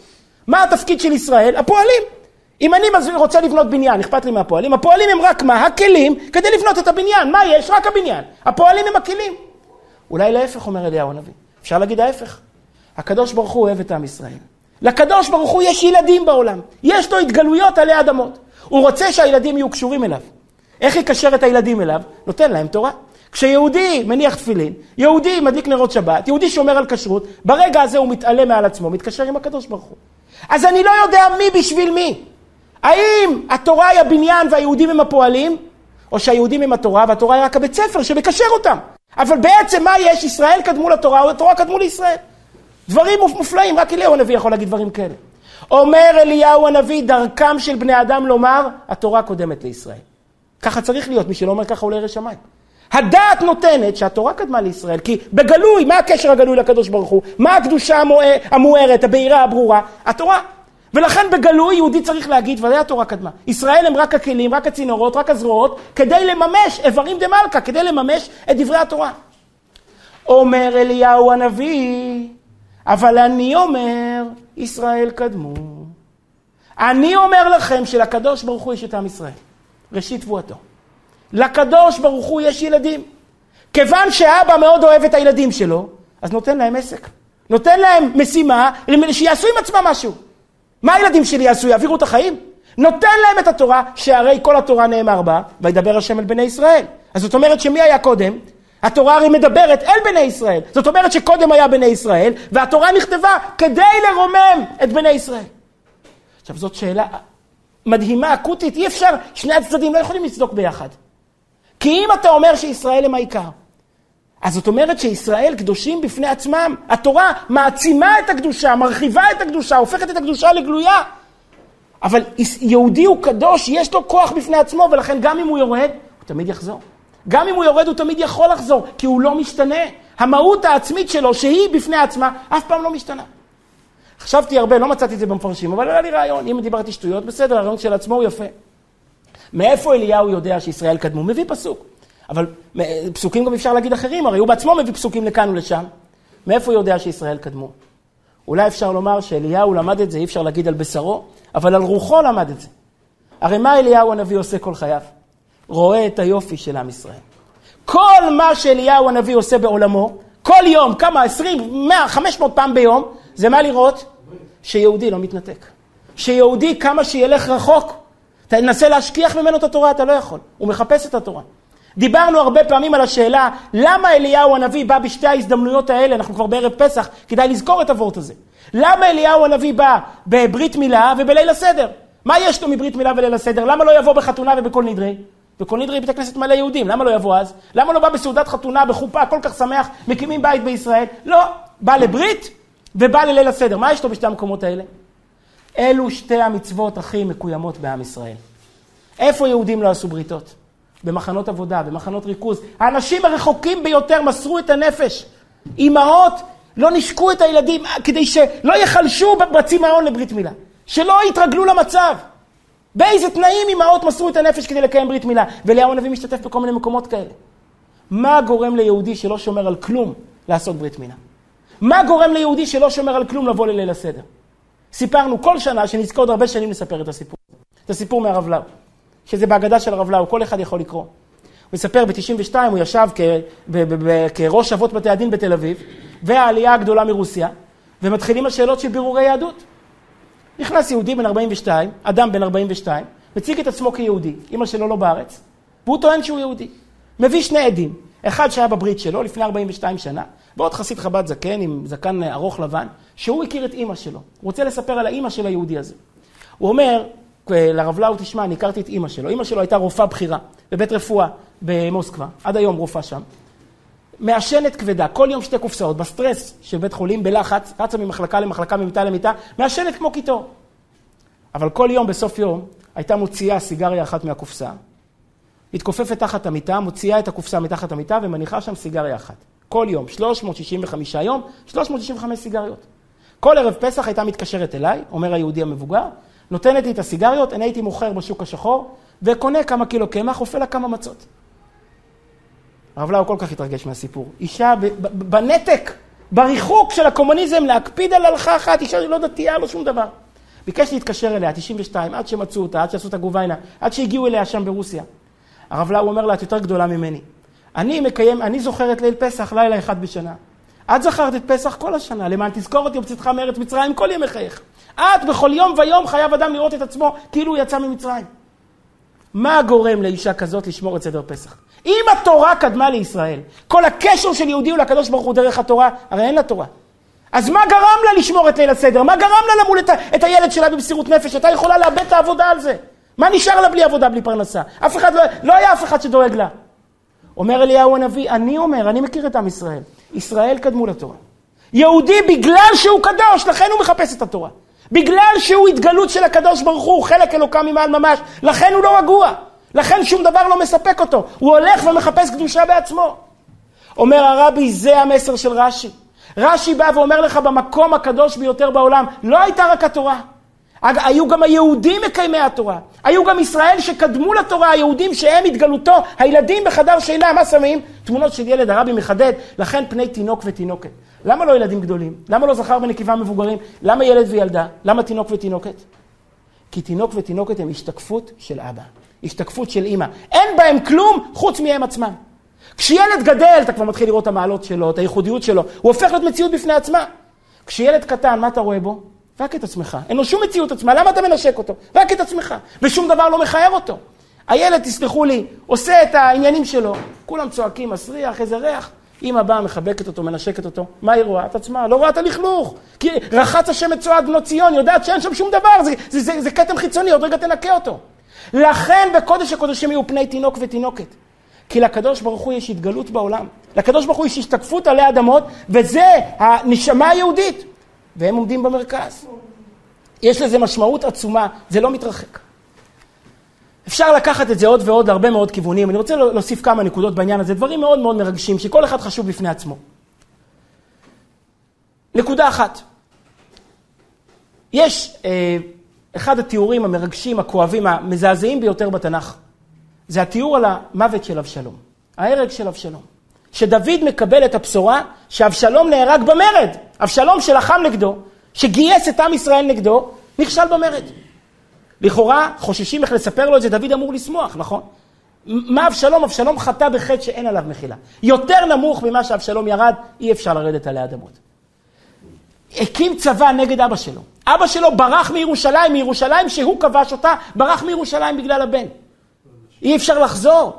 מה התפקיד של ישראל? הפועלים. אם אני רוצה לבנות בניין, אכפת לי מהפועלים, הפועלים הם רק מה? הכלים כדי לבנות את הבניין. מה יש? רק הבניין. הפועלים הם הכלים. אולי להפך, אומר אליהו הנביא. אפשר להגיד ההפך. הקדוש ברוך הוא אוהב את עם ישראל. לקדוש ברוך הוא יש ילדים בעולם. יש לו התגלויות עלי אדמות. הוא רוצה שהילדים יהיו קשורים אליו. איך יקשר את הילדים אליו? נותן להם תורה. כשיהודי מניח תפילין, יהודי מדליק נרות שבת, יהודי שומר על כשרות, ברגע הזה הוא מתעלה מעל עצמו, מתקשר עם הקדוש ברוך הוא. אז אני לא יודע מי בשביל מי. האם התורה היא הבניין והיהודים הם הפועלים, או שהיהודים הם התורה והתורה היא רק הבית ספר שמקשר אותם. אבל בעצם מה יש? ישראל קדמו לתורה, או התורה קדמו לישראל. דברים מופלאים, רק אליהו הנביא יכול להגיד דברים כאלה. אומר אליהו הנביא, דרכם של בני אדם לומר, התורה קודמת לישראל. ככה צריך להיות, מי שלא אומר ככה עולה ירא שמיים. הדעת נותנת שהתורה קדמה לישראל, כי בגלוי, מה הקשר הגלוי לקדוש ברוך הוא? מה הקדושה המוארת, הבהירה, הברורה? התורה. ולכן בגלוי יהודי צריך להגיד, ודאי התורה קדמה. ישראל הם רק הכלים, רק הצינורות, רק הזרועות, כדי לממש איברים דה מלכה, כדי לממש את דברי התורה. אומר אליהו הנביא, אבל אני אומר, ישראל קדמו. אני אומר לכם שלקדוש ברוך הוא יש את עם ישראל. ראשית תבואתו. לקדוש ברוך הוא יש ילדים. כיוון שאבא מאוד אוהב את הילדים שלו, אז נותן להם עסק. נותן להם משימה שיעשו עם עצמם משהו. מה הילדים שלי יעשו? יעבירו את החיים? נותן להם את התורה, שהרי כל התורה נאמר בה, וידבר השם אל בני ישראל. אז זאת אומרת שמי היה קודם? התורה הרי מדברת אל בני ישראל. זאת אומרת שקודם היה בני ישראל, והתורה נכתבה כדי לרומם את בני ישראל. עכשיו זאת שאלה מדהימה, אקוטית, אי אפשר, שני הצדדים לא יכולים לצדוק ביחד. כי אם אתה אומר שישראל הם העיקר, אז זאת אומרת שישראל קדושים בפני עצמם. התורה מעצימה את הקדושה, מרחיבה את הקדושה, הופכת את הקדושה לגלויה. אבל יהודי הוא קדוש, יש לו כוח בפני עצמו, ולכן גם אם הוא יורד, הוא תמיד יחזור. גם אם הוא יורד, הוא תמיד יכול לחזור, כי הוא לא משתנה. המהות העצמית שלו, שהיא בפני עצמה, אף פעם לא משתנה. חשבתי הרבה, לא מצאתי את זה במפרשים, אבל היה לי רעיון. אם דיברתי שטויות, בסדר, הרעיון של עצמו הוא יפה. מאיפה אליהו יודע שישראל קדמו? מביא פסוק. אבל פסוקים גם אפשר להגיד אחרים, הרי הוא בעצמו מביא פסוקים לכאן ולשם. מאיפה הוא יודע שישראל קדמו? אולי אפשר לומר שאליהו למד את זה, אי אפשר להגיד על בשרו, אבל על רוחו למד את זה. הרי מה אליהו הנביא עושה כל חייו? רואה את היופי של עם ישראל. כל מה שאליהו הנביא עושה בעולמו, כל יום, כמה, 20, 100, 500 פעם ביום, זה מה לראות? שיהודי לא מתנתק. שיהודי כמה שילך רחוק, תנסה להשכיח ממנו את התורה, אתה לא יכול. הוא מחפש את התורה. דיברנו הרבה פעמים על השאלה, למה אליהו הנביא בא בשתי ההזדמנויות האלה, אנחנו כבר בערב פסח, כדאי לזכור את הוורט הזה. למה אליהו הנביא בא בברית מילה ובליל הסדר? מה יש לו מברית מילה וליל הסדר? למה לא יבוא בחתונה ובכל נדרי? בכל נדרי בית הכנסת מלא יהודים, למה לא יבוא אז? למה לא בא בסעודת חתונה, בחופה, כל כך שמח, מקימים בית בישראל? לא, בא לברית ובא לליל הסדר. מה יש לו בשתי המקומות האלה? אלו שתי המצוות הכי מקוימות בעם ישראל. איפה יהודים לא עשו בריתות? במחנות עבודה, במחנות ריכוז. האנשים הרחוקים ביותר מסרו את הנפש. אימהות לא נשקו את הילדים כדי שלא יחלשו בצמאון לברית מילה. שלא יתרגלו למצב. באיזה תנאים אימהות מסרו את הנפש כדי לקיים ברית מילה. ואליהו הנביא משתתף בכל מיני מקומות כאלה. מה גורם ליהודי שלא שומר על כלום לעשות ברית מילה? מה גורם ליהודי שלא שומר על כלום לבוא לליל הסדר? סיפרנו כל שנה, שנזכה עוד הרבה שנים לספר את הסיפור. את הסיפור מהרב לאו. שזה בהגדה של הרב לאו, כל אחד יכול לקרוא. הוא מספר, ב-92 הוא ישב כראש אבות בתי הדין בתל אביב, והעלייה הגדולה מרוסיה, ומתחילים השאלות של בירורי יהדות. נכנס יהודי בן 42, אדם בן 42, מציג את עצמו כיהודי, אמא שלו לא בארץ, והוא טוען שהוא יהודי. מביא שני עדים, אחד שהיה בברית שלו לפני 42 שנה, ועוד חסיד חב"ד זקן עם זקן ארוך לבן, שהוא הכיר את אימא שלו. הוא רוצה לספר על האימא של היהודי הזה. הוא אומר, לרב לאו, תשמע, אני הכרתי את אימא שלו. אימא שלו הייתה רופאה בכירה בבית רפואה במוסקבה, עד היום רופאה שם. מעשנת כבדה, כל יום שתי קופסאות, בסטרס של בית חולים, בלחץ, רצה ממחלקה למחלקה, ממיטה למיטה, מעשנת כמו קיטור. אבל כל יום, בסוף יום, הייתה מוציאה סיגריה אחת מהקופסה, מתכופפת תחת המיטה, מוציאה את הקופסה מתחת המיטה ומניחה שם סיגריה אחת. כל יום, 365 יום, 365 סיגריות. כל ערב פסח הייתה מתקשרת אליי, אומר היהודי המבוגר, נותנת לי את הסיגריות, אני הייתי מוכר בשוק השחור, וקונה כמה קילו קמח, אופה לה כמה מצות. הרב לאו כל כך התרגש מהסיפור. אישה בנתק, בריחוק של הקומוניזם, להקפיד על הלכה אחת, אישה לא דתייה, לא שום דבר. ביקש להתקשר אליה, 92, עד שמצאו אותה, עד שעשו את הגוביינה, עד שהגיעו אליה שם ברוסיה. הרב לאו אומר לה, את יותר גדולה ממני. אני מקיים, אני זוכר את ליל פסח לילה אחד בשנה. את זכרת את פסח כל השנה, למען תזכור אותי בצאתך מארץ מצרים כל ימי חייך. את בכל יום ויום חייב אדם לראות את עצמו כאילו הוא יצא ממצרים. מה גורם לאישה כזאת לשמור את סדר פסח? אם התורה קדמה לישראל, כל הקשר של יהודי הוא לקדוש ברוך הוא דרך התורה, הרי אין לה תורה. אז מה גרם לה לשמור את ליל הסדר? מה גרם לה למול את, את הילד שלה במסירות נפש? הייתה יכולה לאבד את העבודה על זה. מה נשאר לה בלי עבודה, בלי פרנסה? אף אחד לא, לא היה אף אחד שדואג לה. אומר אליהו הנביא, אני אומר, אני מכיר את עם ישראל. ישראל קדמו לתורה. יהודי בגלל שהוא קדוש, לכן הוא מחפש את התורה. בגלל שהוא התגלות של הקדוש ברוך הוא, חלק אלוקה ממעל ממש, לכן הוא לא רגוע. לכן שום דבר לא מספק אותו. הוא הולך ומחפש קדושה בעצמו. אומר הרבי, זה המסר של רש"י. רש"י בא ואומר לך, במקום הקדוש ביותר בעולם, לא הייתה רק התורה. היו גם היהודים מקיימי התורה. היו גם ישראל שקדמו לתורה, היהודים שהם התגלותו. הילדים בחדר שינה, מה שמים? תמונות של ילד, הרבי מחדד, לכן פני תינוק ותינוקת. למה לא ילדים גדולים? למה לא זכר ונקבה מבוגרים? למה ילד וילדה? למה תינוק ותינוקת? כי תינוק ותינוקת הם השתקפות של אבא, השתקפות של אימא. אין בהם כלום חוץ מהם עצמם. כשילד גדל, אתה כבר מתחיל לראות את המעלות שלו, את הייחודיות שלו, הוא הופך להיות מציאות בפני עצמה. כשילד קטן, מה אתה רואה בו? רק את עצמך. אין לו שום מציאות עצמה, למה אתה מנשק אותו? רק את עצמך. ושום דבר לא מכער אותו. הילד, תסלחו לי, עושה את העניינים שלו. כולם צועקים, מסריח, איזה ריח. אמא באה, מחבקת אותו, מנשקת אותו. מה היא רואה? את עצמה, לא רואה את הלכלוך. כי רחץ השם את צועד בנות ציון, יודעת שאין שם שום דבר, זה, זה, זה, זה כתם חיצוני, עוד רגע תנקה אותו. לכן בקודש הקודשים יהיו פני תינוק ותינוקת. כי לקדוש ברוך הוא יש התגלות בעולם. לקדוש ברוך הוא יש השתקפות עלי אדמות, וזה הנשמה היהודית. והם עומדים במרכז. יש לזה משמעות עצומה, זה לא מתרחק. אפשר לקחת את זה עוד ועוד להרבה מאוד כיוונים. אני רוצה להוסיף כמה נקודות בעניין הזה, דברים מאוד מאוד מרגשים, שכל אחד חשוב בפני עצמו. נקודה אחת, יש אה, אחד התיאורים המרגשים, הכואבים, המזעזעים ביותר בתנ"ך. זה התיאור על המוות של אבשלום, ההרג של אבשלום. שדוד מקבל את הבשורה שאבשלום נהרג במרד. אבשלום שלחם נגדו, שגייס את עם ישראל נגדו, נכשל במרד. לכאורה חוששים איך לספר לו את זה, דוד אמור לשמוח, נכון? מה אבשלום? אבשלום חטא בחטא שאין עליו מחילה. יותר נמוך ממה שאבשלום ירד, אי אפשר לרדת עלי אדמות. הקים צבא נגד אבא שלו. אבא שלו ברח מירושלים, מירושלים שהוא כבש אותה, ברח מירושלים בגלל הבן. אי אפשר לחזור.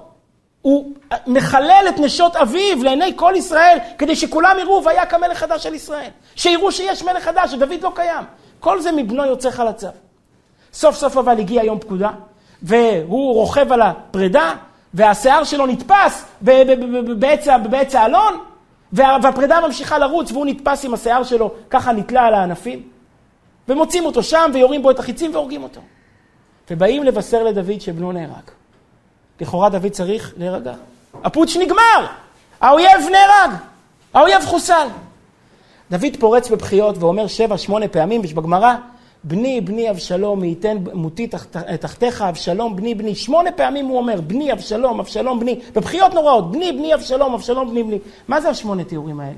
הוא מחלל את נשות אביו לעיני כל ישראל, כדי שכולם יראו והיה כמלך חדש של ישראל. שיראו שיש מלך חדש, שדוד לא קיים. כל זה מבנו יוצא חלציו. סוף סוף אבל הגיע יום פקודה, והוא רוכב על הפרידה, והשיער שלו נתפס בעץ האלון, והפרידה ממשיכה לרוץ, והוא נתפס עם השיער שלו, ככה נתלה על הענפים. ומוצאים אותו שם, ויורים בו את החיצים והורגים אותו. ובאים לבשר לדוד שבנו נהרג. לכאורה דוד צריך להירגע. הפוטש נגמר, האויב נהרג, האויב חוסל. דוד פורץ בבכיות ואומר שבע, שמונה פעמים, יש בגמרא, בני, בני אבשלום, ייתן מותי תחתיך, אבשלום, בני, בני. שמונה פעמים הוא אומר, בני, אבשלום, אבשלום, בני. בבכיות נוראות, בני, בני, אבשלום, אבשלום, בני, בני. מה זה השמונה תיאורים האלה?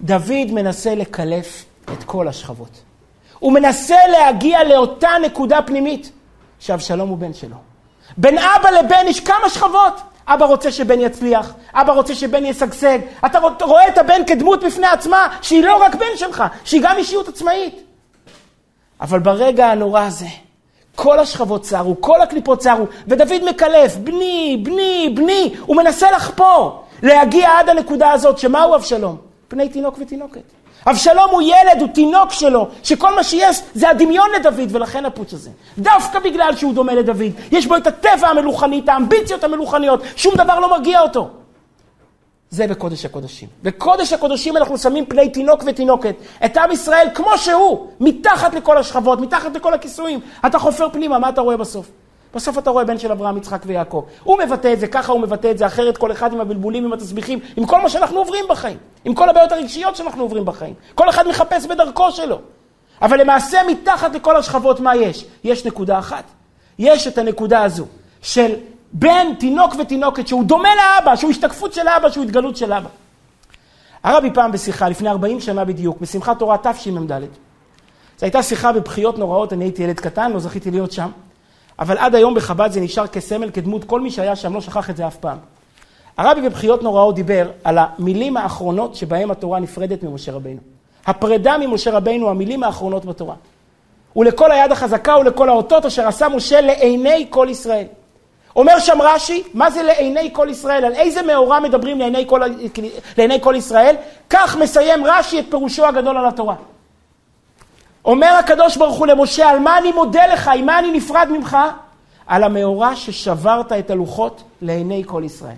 דוד מנסה לקלף את כל השכבות. הוא מנסה להגיע לאותה נקודה פנימית, שאבשלום הוא בן שלו. בין אבא לבן יש כמה שכבות. אבא רוצה שבן יצליח, אבא רוצה שבן ישגשג. אתה רואה את הבן כדמות בפני עצמה, שהיא לא רק בן שלך, שהיא גם אישיות עצמאית. אבל ברגע הנורא הזה, כל השכבות צרו, כל הקליפות צרו, ודוד מקלף, בני, בני, בני, הוא מנסה לחפור, להגיע עד הנקודה הזאת, שמהו אבשלום? פני תינוק ותינוקת. אבשלום הוא ילד, הוא תינוק שלו, שכל מה שיש זה הדמיון לדוד, ולכן הפוץ הזה. דווקא בגלל שהוא דומה לדוד, יש בו את הטבע המלוכני, את האמביציות המלוכניות, שום דבר לא מרגיע אותו. זה בקודש הקודשים. בקודש הקודשים אנחנו שמים פני תינוק ותינוקת, את עם ישראל כמו שהוא, מתחת לכל השכבות, מתחת לכל הכיסויים. אתה חופר פנימה, מה אתה רואה בסוף? בסוף אתה רואה בן של אברהם, יצחק ויעקב. הוא מבטא את זה, ככה הוא מבטא את זה, אחרת כל אחד עם הבלבולים, עם התסביכים, עם כל מה שאנחנו עוברים בחיים, עם כל הבעיות הרגשיות שאנחנו עוברים בחיים. כל אחד מחפש בדרכו שלו. אבל למעשה מתחת לכל השכבות מה יש? יש נקודה אחת. יש את הנקודה הזו של בן, תינוק ותינוקת, שהוא דומה לאבא, שהוא השתקפות של אבא, שהוא התגלות של אבא. הרבי פעם בשיחה, לפני 40 שנה בדיוק, בשמחת תורה תשמ"ד, זו הייתה שיחה בבכיות נוראות, אני הייתי ילד קטן, לא זכיתי להיות שם. אבל עד היום בחב"ד זה נשאר כסמל, כדמות, כל מי שהיה שם לא שכח את זה אף פעם. הרבי בבחיות נוראות דיבר על המילים האחרונות שבהם התורה נפרדת ממשה רבינו. הפרידה ממשה רבינו, המילים האחרונות בתורה. ולכל היד החזקה ולכל האותות אשר עשה משה לעיני כל ישראל. אומר שם רש"י, מה זה לעיני כל ישראל? על איזה מאורע מדברים לעיני כל, לעיני כל ישראל? כך מסיים רש"י את פירושו הגדול על התורה. אומר הקדוש ברוך הוא למשה, על מה אני מודה לך, עם מה אני נפרד ממך? על המאורע ששברת את הלוחות לעיני כל ישראל.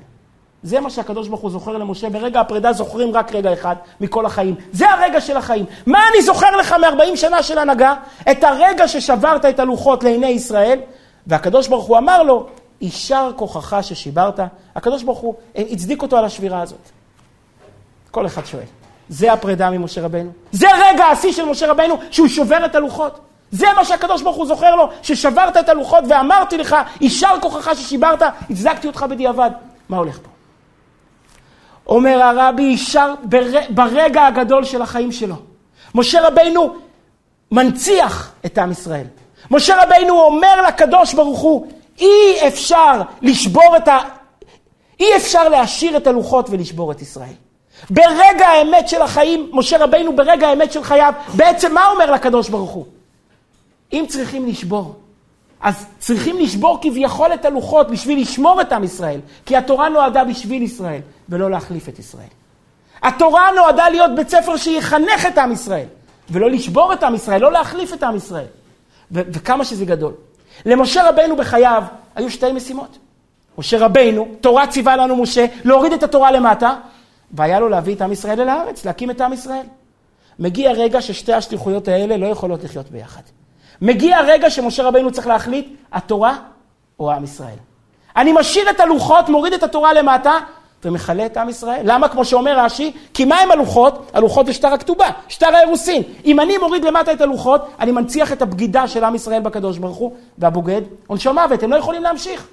זה מה שהקדוש ברוך הוא זוכר למשה, ברגע הפרידה זוכרים רק רגע אחד מכל החיים. זה הרגע של החיים. מה אני זוכר לך מ-40 שנה של הנהגה? את הרגע ששברת את הלוחות לעיני ישראל, והקדוש ברוך הוא אמר לו, יישר כוחך ששיברת. הקדוש ברוך הוא הצדיק אותו על השבירה הזאת. כל אחד שואל. זה הפרידה ממשה רבנו. זה רגע השיא של משה רבנו, שהוא שובר את הלוחות. זה מה שהקדוש ברוך הוא זוכר לו, ששברת את הלוחות ואמרתי לך, יישר כוחך ששיברת, הצדקתי אותך בדיעבד. מה הולך פה? אומר הרבי, יישר בר... ברגע הגדול של החיים שלו. משה רבנו מנציח את עם ישראל. משה רבינו אומר לקדוש ברוך הוא, אי אפשר לשבור את ה... אי אפשר להשאיר את הלוחות ולשבור את ישראל. ברגע האמת של החיים, משה רבינו ברגע האמת של חייו, בעצם מה אומר לקדוש ברוך הוא? אם צריכים לשבור, אז צריכים לשבור כביכול את הלוחות בשביל לשמור את עם ישראל, כי התורה נועדה בשביל ישראל, ולא להחליף את ישראל. התורה נועדה להיות בית ספר שיחנך את עם ישראל, ולא לשבור את עם ישראל, לא להחליף את עם ישראל. ו- וכמה שזה גדול. למשה רבנו בחייו היו שתי משימות. משה רבנו, תורה ציווה לנו משה להוריד את התורה למטה, והיה לו להביא את עם ישראל אל הארץ, להקים את עם ישראל. מגיע רגע ששתי השליחויות האלה לא יכולות לחיות ביחד. מגיע רגע שמשה רבנו צריך להחליט, התורה או עם ישראל. אני משאיר את הלוחות, מוריד את התורה למטה, ומכלה את עם ישראל. למה? כמו שאומר רש"י, כי מה הם הלוחות? הלוחות זה שטר הכתובה, שטר האירוסין. אם אני מוריד למטה את הלוחות, אני מנציח את הבגידה של עם ישראל בקדוש ברוך הוא, והבוגד, עונשו מוות, הם לא יכולים להמשיך.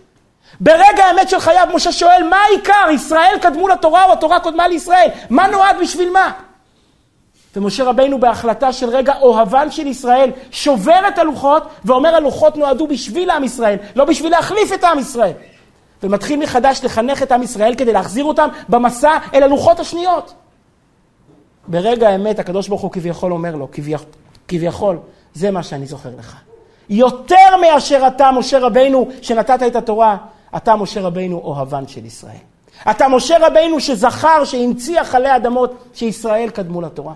ברגע האמת של חייו, משה שואל, מה העיקר? ישראל קדמו לתורה או התורה קודמה לישראל? מה נועד בשביל מה? ומשה רבינו בהחלטה של רגע אוהבן של ישראל, שובר את הלוחות ואומר הלוחות נועדו בשביל עם ישראל, לא בשביל להחליף את עם ישראל. ומתחיל מחדש לחנך את עם ישראל כדי להחזיר אותם במסע אל הלוחות השניות. ברגע האמת הקדוש ברוך הוא כביכול אומר לו, כביכול, כביכול, זה מה שאני זוכר לך. יותר מאשר אתה, משה רבינו, שנתת את התורה, אתה, משה רבינו, אוהבן של ישראל. אתה, משה רבינו, שזכר, שהנציח עלי אדמות, שישראל קדמו לתורה.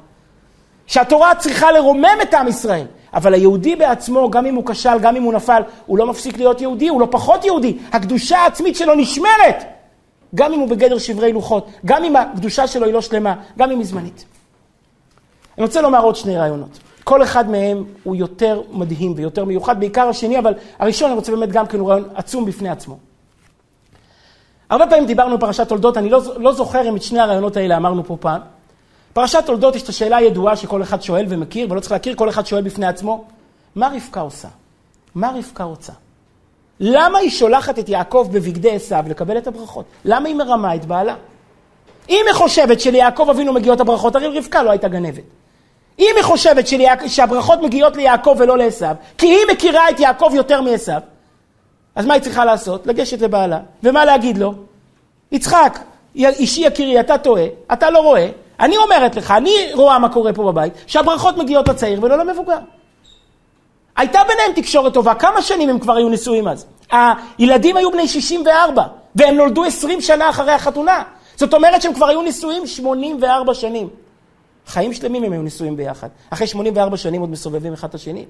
שהתורה צריכה לרומם את עם ישראל. אבל היהודי בעצמו, גם אם הוא כשל, גם אם הוא נפל, הוא לא מפסיק להיות יהודי, הוא לא פחות יהודי. הקדושה העצמית שלו נשמרת, גם אם הוא בגדר שברי לוחות, גם אם הקדושה שלו היא לא שלמה, גם אם היא זמנית. אני רוצה לומר עוד שני רעיונות. כל אחד מהם הוא יותר מדהים ויותר מיוחד, בעיקר השני, אבל הראשון אני רוצה באמת גם כן הוא רעיון עצום בפני עצמו. הרבה פעמים דיברנו בפרשת תולדות, אני לא, לא זוכר אם את שני הרעיונות האלה אמרנו פה פעם. פרשת תולדות יש את השאלה הידועה שכל אחד שואל ומכיר, ולא צריך להכיר, כל אחד שואל בפני עצמו, מה רבקה עושה? מה רבקה רוצה? למה היא שולחת את יעקב בבגדי עשיו לקבל את הברכות? למה היא מרמה את בעלה? אם היא חושבת שליעקב אבינו מגיעות הברכות, הרי רבקה לא הייתה גנבת. אם היא חושבת שליעק... שהברכות מגיעות ליעקב ולא לעשיו, כי היא מכירה את יעקב יותר מעשיו, אז מה היא צריכה לעשות? לגשת לבעלה. ומה להגיד לו? יצחק, אישי יקירי, אתה טועה, אתה לא רואה, אני אומרת לך, אני רואה מה קורה פה בבית, שהברכות מגיעות לצעיר ולא למבוגר. הייתה ביניהם תקשורת טובה, כמה שנים הם כבר היו נשואים אז? הילדים היו בני 64, והם נולדו 20 שנה אחרי החתונה. זאת אומרת שהם כבר היו נשואים 84 שנים. חיים שלמים הם היו נשואים ביחד. אחרי 84 שנים עוד מסובבים אחד את השני.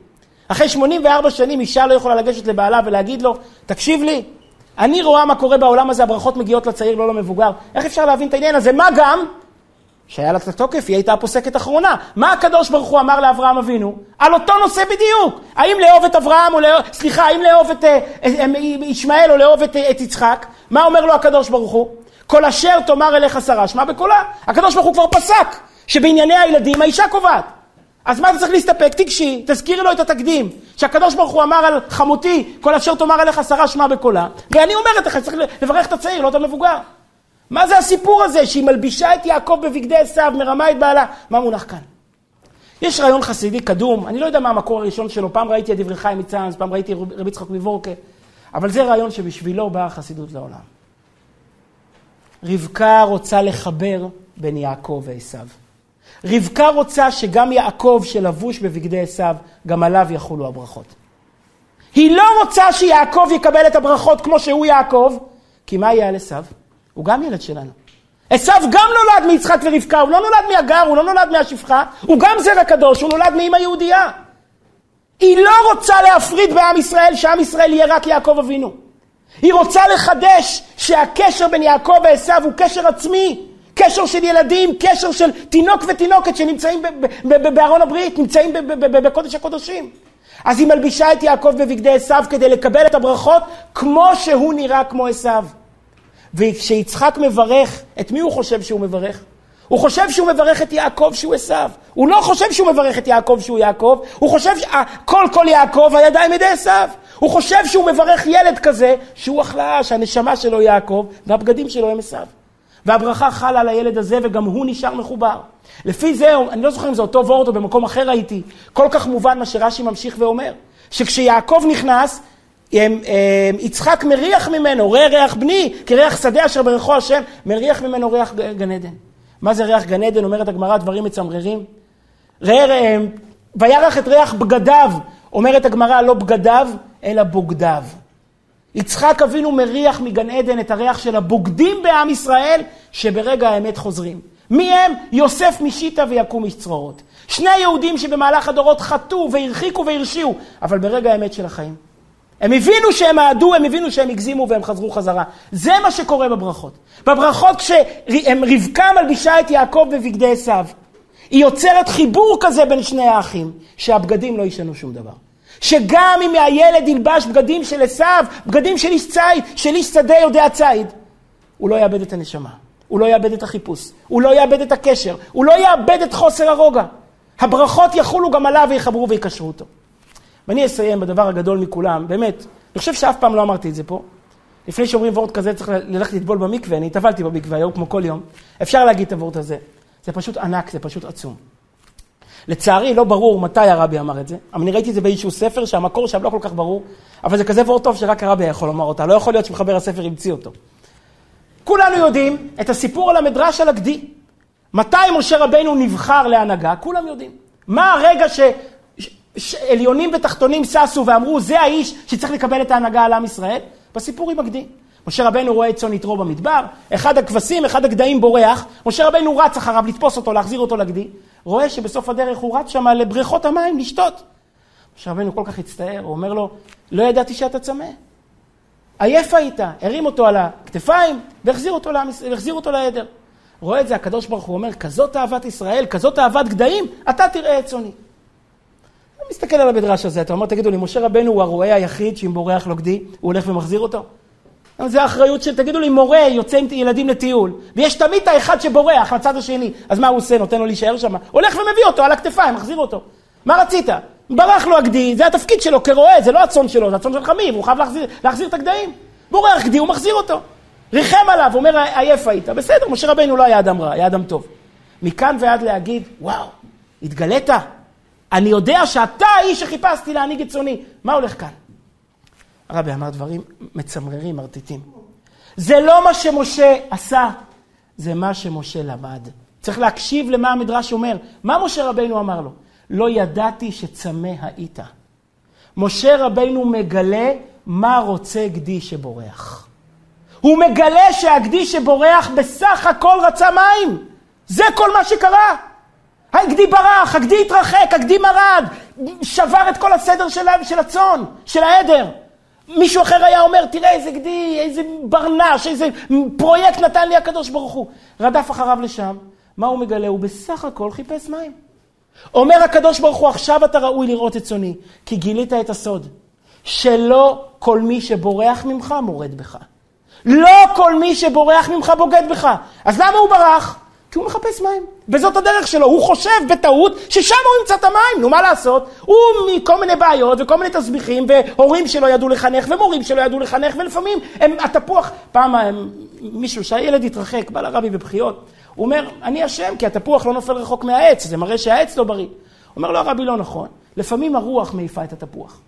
אחרי 84 שנים אישה לא יכולה לגשת לבעלה ולהגיד לו, תקשיב לי, אני רואה מה קורה בעולם הזה, הברכות מגיעות לצעיר, לא למבוגר. איך אפשר להבין את העניין הזה? מה גם שהיה לה את התוקף, היא הייתה הפוסקת אחרונה. מה הקדוש ברוך הוא אמר לאברהם אבינו? על אותו נושא בדיוק. האם לאהוב את אברהם, או לאהוב, סליחה, האם לאהוב את אה, אה, ישמעאל או לאהוב את, אה, את יצחק? מה אומר לו הקדוש ברוך הוא? כל אשר תאמר אליך שרה, שמע בקולה. הקדוש ברוך הוא כבר פסק שבענייני הילדים האישה קובעת. אז מה אתה צריך להסתפק? תיגשי, תזכירי לו את התקדים, שהקדוש ברוך הוא אמר על חמותי, כל אשר תאמר אליך שרה שמע בקולה, ואני אומרת לך, צריך לברך את הצעיר, לא את המבוגר. מה זה הסיפור הזה שהיא מלבישה את יעקב בבגדי עשיו, מרמה את בעלה? מה מונח כאן? יש רעיון חסידי קדום, אני לא יודע מה המקור הראשון שלו, פעם ראיתי את דברי חיים מצאנז, פעם ראיתי רבי יצחק מבורקה, אבל זה רעיון שבשבילו באה החסידות לעולם. רבקה רוצה לחבר בין יעקב ועשיו. רבקה רוצה שגם יעקב שלבוש בבגדי עשיו, גם עליו יחולו הברכות. היא לא רוצה שיעקב יקבל את הברכות כמו שהוא יעקב, כי מה יהיה על עשיו? הוא גם ילד שלנו. עשו גם נולד מיצחק ורבקה, הוא לא נולד מהגר, הוא לא נולד מהשפחה, הוא גם זרע קדוש, הוא נולד מאמא יהודייה. היא לא רוצה להפריד בעם ישראל, שעם ישראל יהיה רק יעקב אבינו. היא רוצה לחדש שהקשר בין יעקב ועשו הוא קשר עצמי, קשר של ילדים, קשר של תינוק ותינוקת שנמצאים בארון הברית, נמצאים בקודש הקודשים. אז היא מלבישה את יעקב בבגדי עשו כדי לקבל את הברכות כמו שהוא נראה כמו עשו. וכשיצחק מברך, את מי הוא חושב שהוא מברך? הוא חושב שהוא מברך את יעקב שהוא עשו. הוא לא חושב שהוא מברך את יעקב שהוא יעקב, הוא חושב שכל כל יעקב הידיים ידי עשו. הוא חושב שהוא מברך ילד כזה שהוא החלאה, שהנשמה שלו יעקב והבגדים שלו הם עשו. והברכה חלה על הילד הזה וגם הוא נשאר מחובר. לפי זה, אני לא זוכר אם זה אותו וורד או במקום אחר הייתי, כל כך מובן מה שרש"י ממשיך ואומר, שכשיעקב נכנס, יצחק מריח ממנו, ראה ריח בני, כריח שדה אשר ברכו השם, מריח ממנו ריח גן עדן. מה זה ריח גן עדן? אומרת הגמרא דברים מצמררים. ראה, ראה, וירח את ריח בגדיו, אומרת הגמרא לא בגדיו, אלא בוגדיו. יצחק אבינו מריח מגן עדן את הריח של הבוגדים בעם ישראל, שברגע האמת חוזרים. מי הם? יוסף משיטה ויקום איש צרורות. שני יהודים שבמהלך הדורות חטאו והרחיקו והרשיעו, אבל ברגע האמת של החיים. הם הבינו שהם אהדו, הם הבינו שהם הגזימו והם חזרו חזרה. זה מה שקורה בברכות. בברכות כשרבקה מלבישה את יעקב בבגדי עשיו, היא יוצרת חיבור כזה בין שני האחים, שהבגדים לא ישנו שום דבר. שגם אם הילד ילבש בגדים של עשיו, בגדים של איש ציד, של איש שדה יודע ציד, הוא לא יאבד את הנשמה, הוא לא יאבד את החיפוש, הוא לא יאבד את הקשר, הוא לא יאבד את חוסר הרוגע. הברכות יחולו גם עליו ויחברו ויקשרו אותו. ואני אסיים בדבר הגדול מכולם, באמת, אני חושב שאף פעם לא אמרתי את זה פה. לפני שאומרים וורט כזה צריך ללכת לטבול במקווה, אני טבלתי במקווה היום כמו כל יום. אפשר להגיד את הוורט הזה. זה פשוט ענק, זה פשוט עצום. לצערי לא ברור מתי הרבי אמר את זה, אבל אני ראיתי את זה באיזשהו ספר שהמקור שם לא כל כך ברור, אבל זה כזה וורט טוב שרק הרבי יכול לומר אותה, לא יכול להיות שמחבר הספר המציא אותו. כולנו יודעים את הסיפור על המדרש על הגדי. מתי משה רבנו נבחר להנהגה? כולם יודעים. מה הרגע ש... עליונים ותחתונים ששו ואמרו, זה האיש שצריך לקבל את ההנהגה על עם ישראל? בסיפור עם הגדי. משה רבנו רואה צאן יתרו במדבר, אחד הכבשים, אחד הגדיים בורח, משה רבנו רץ אחריו לתפוס אותו, להחזיר אותו לגדי, רואה שבסוף הדרך הוא רץ שם לבריכות המים לשתות. משה רבנו כל כך הצטער, הוא אומר לו, לא ידעתי שאתה צמא. עייף היית, הרים אותו על הכתפיים והחזיר אותו, לעמס, אותו לעדר. רואה את זה הקדוש ברוך הוא אומר, כזאת אהבת ישראל, כזאת אהבת גדיים, אתה תראה את צאני. מסתכל על המדרש הזה, אתה אומר, תגידו לי, משה רבנו הוא הרועה היחיד שאם בורח לו גדי, הוא הולך ומחזיר אותו? זה האחריות של, תגידו לי, מורה יוצא עם ילדים לטיול, ויש תמיד האחד שבורח לצד השני, אז מה הוא עושה? נותן לו להישאר שם? הולך ומביא אותו על הכתפיים, מחזיר אותו. מה רצית? ברח לו הגדי, זה התפקיד שלו כרועה, זה לא הצאן שלו, זה הצאן של חמיב, הוא חייב להחזיר, להחזיר את הגדיים. בורח גדי, הוא מחזיר אותו. ריחם עליו, אומר, עייף היית. בסדר, משה רבינו לא היה אדם רע, היה אדם טוב. מכאן ועד להגיד, וואו, התגלית? אני יודע שאתה האיש שחיפשתי להנהיג את צאני. מה הולך כאן? הרבי אמר דברים מצמררים, מרטיטים. זה לא מה שמשה עשה, זה מה שמשה למד. צריך להקשיב למה המדרש אומר. מה משה רבינו אמר לו? לא ידעתי שצמא היית. משה רבינו מגלה מה רוצה גדי שבורח. הוא מגלה שהגדי שבורח בסך הכל רצה מים. זה כל מה שקרה. הגדי ברח, הגדי התרחק, הגדי מרד, שבר את כל הסדר של, של הצאן, של העדר. מישהו אחר היה אומר, תראה איזה גדי, איזה ברנש, איזה פרויקט נתן לי הקדוש ברוך הוא. רדף אחריו לשם, מה הוא מגלה? הוא בסך הכל חיפש מים. אומר הקדוש ברוך הוא, עכשיו אתה ראוי לראות את צוני, כי גילית את הסוד, שלא כל מי שבורח ממך מורד בך. לא כל מי שבורח ממך בוגד בך. אז למה הוא ברח? כי הוא מחפש מים. וזאת הדרך שלו. הוא חושב בטעות ששם הוא ימצא את המים. נו, מה לעשות? הוא מכל מיני בעיות וכל מיני תסביכים, והורים שלו ידעו לחנך, ומורים שלו ידעו לחנך, ולפעמים הם, התפוח, פעם הם, מישהו, שהילד התרחק, בא לרבי בבכיות, הוא אומר, אני אשם, כי התפוח לא נופל רחוק מהעץ, זה מראה שהעץ לא בריא. אומר לו, הרבי לא נכון, לפעמים הרוח מעיפה את התפוח.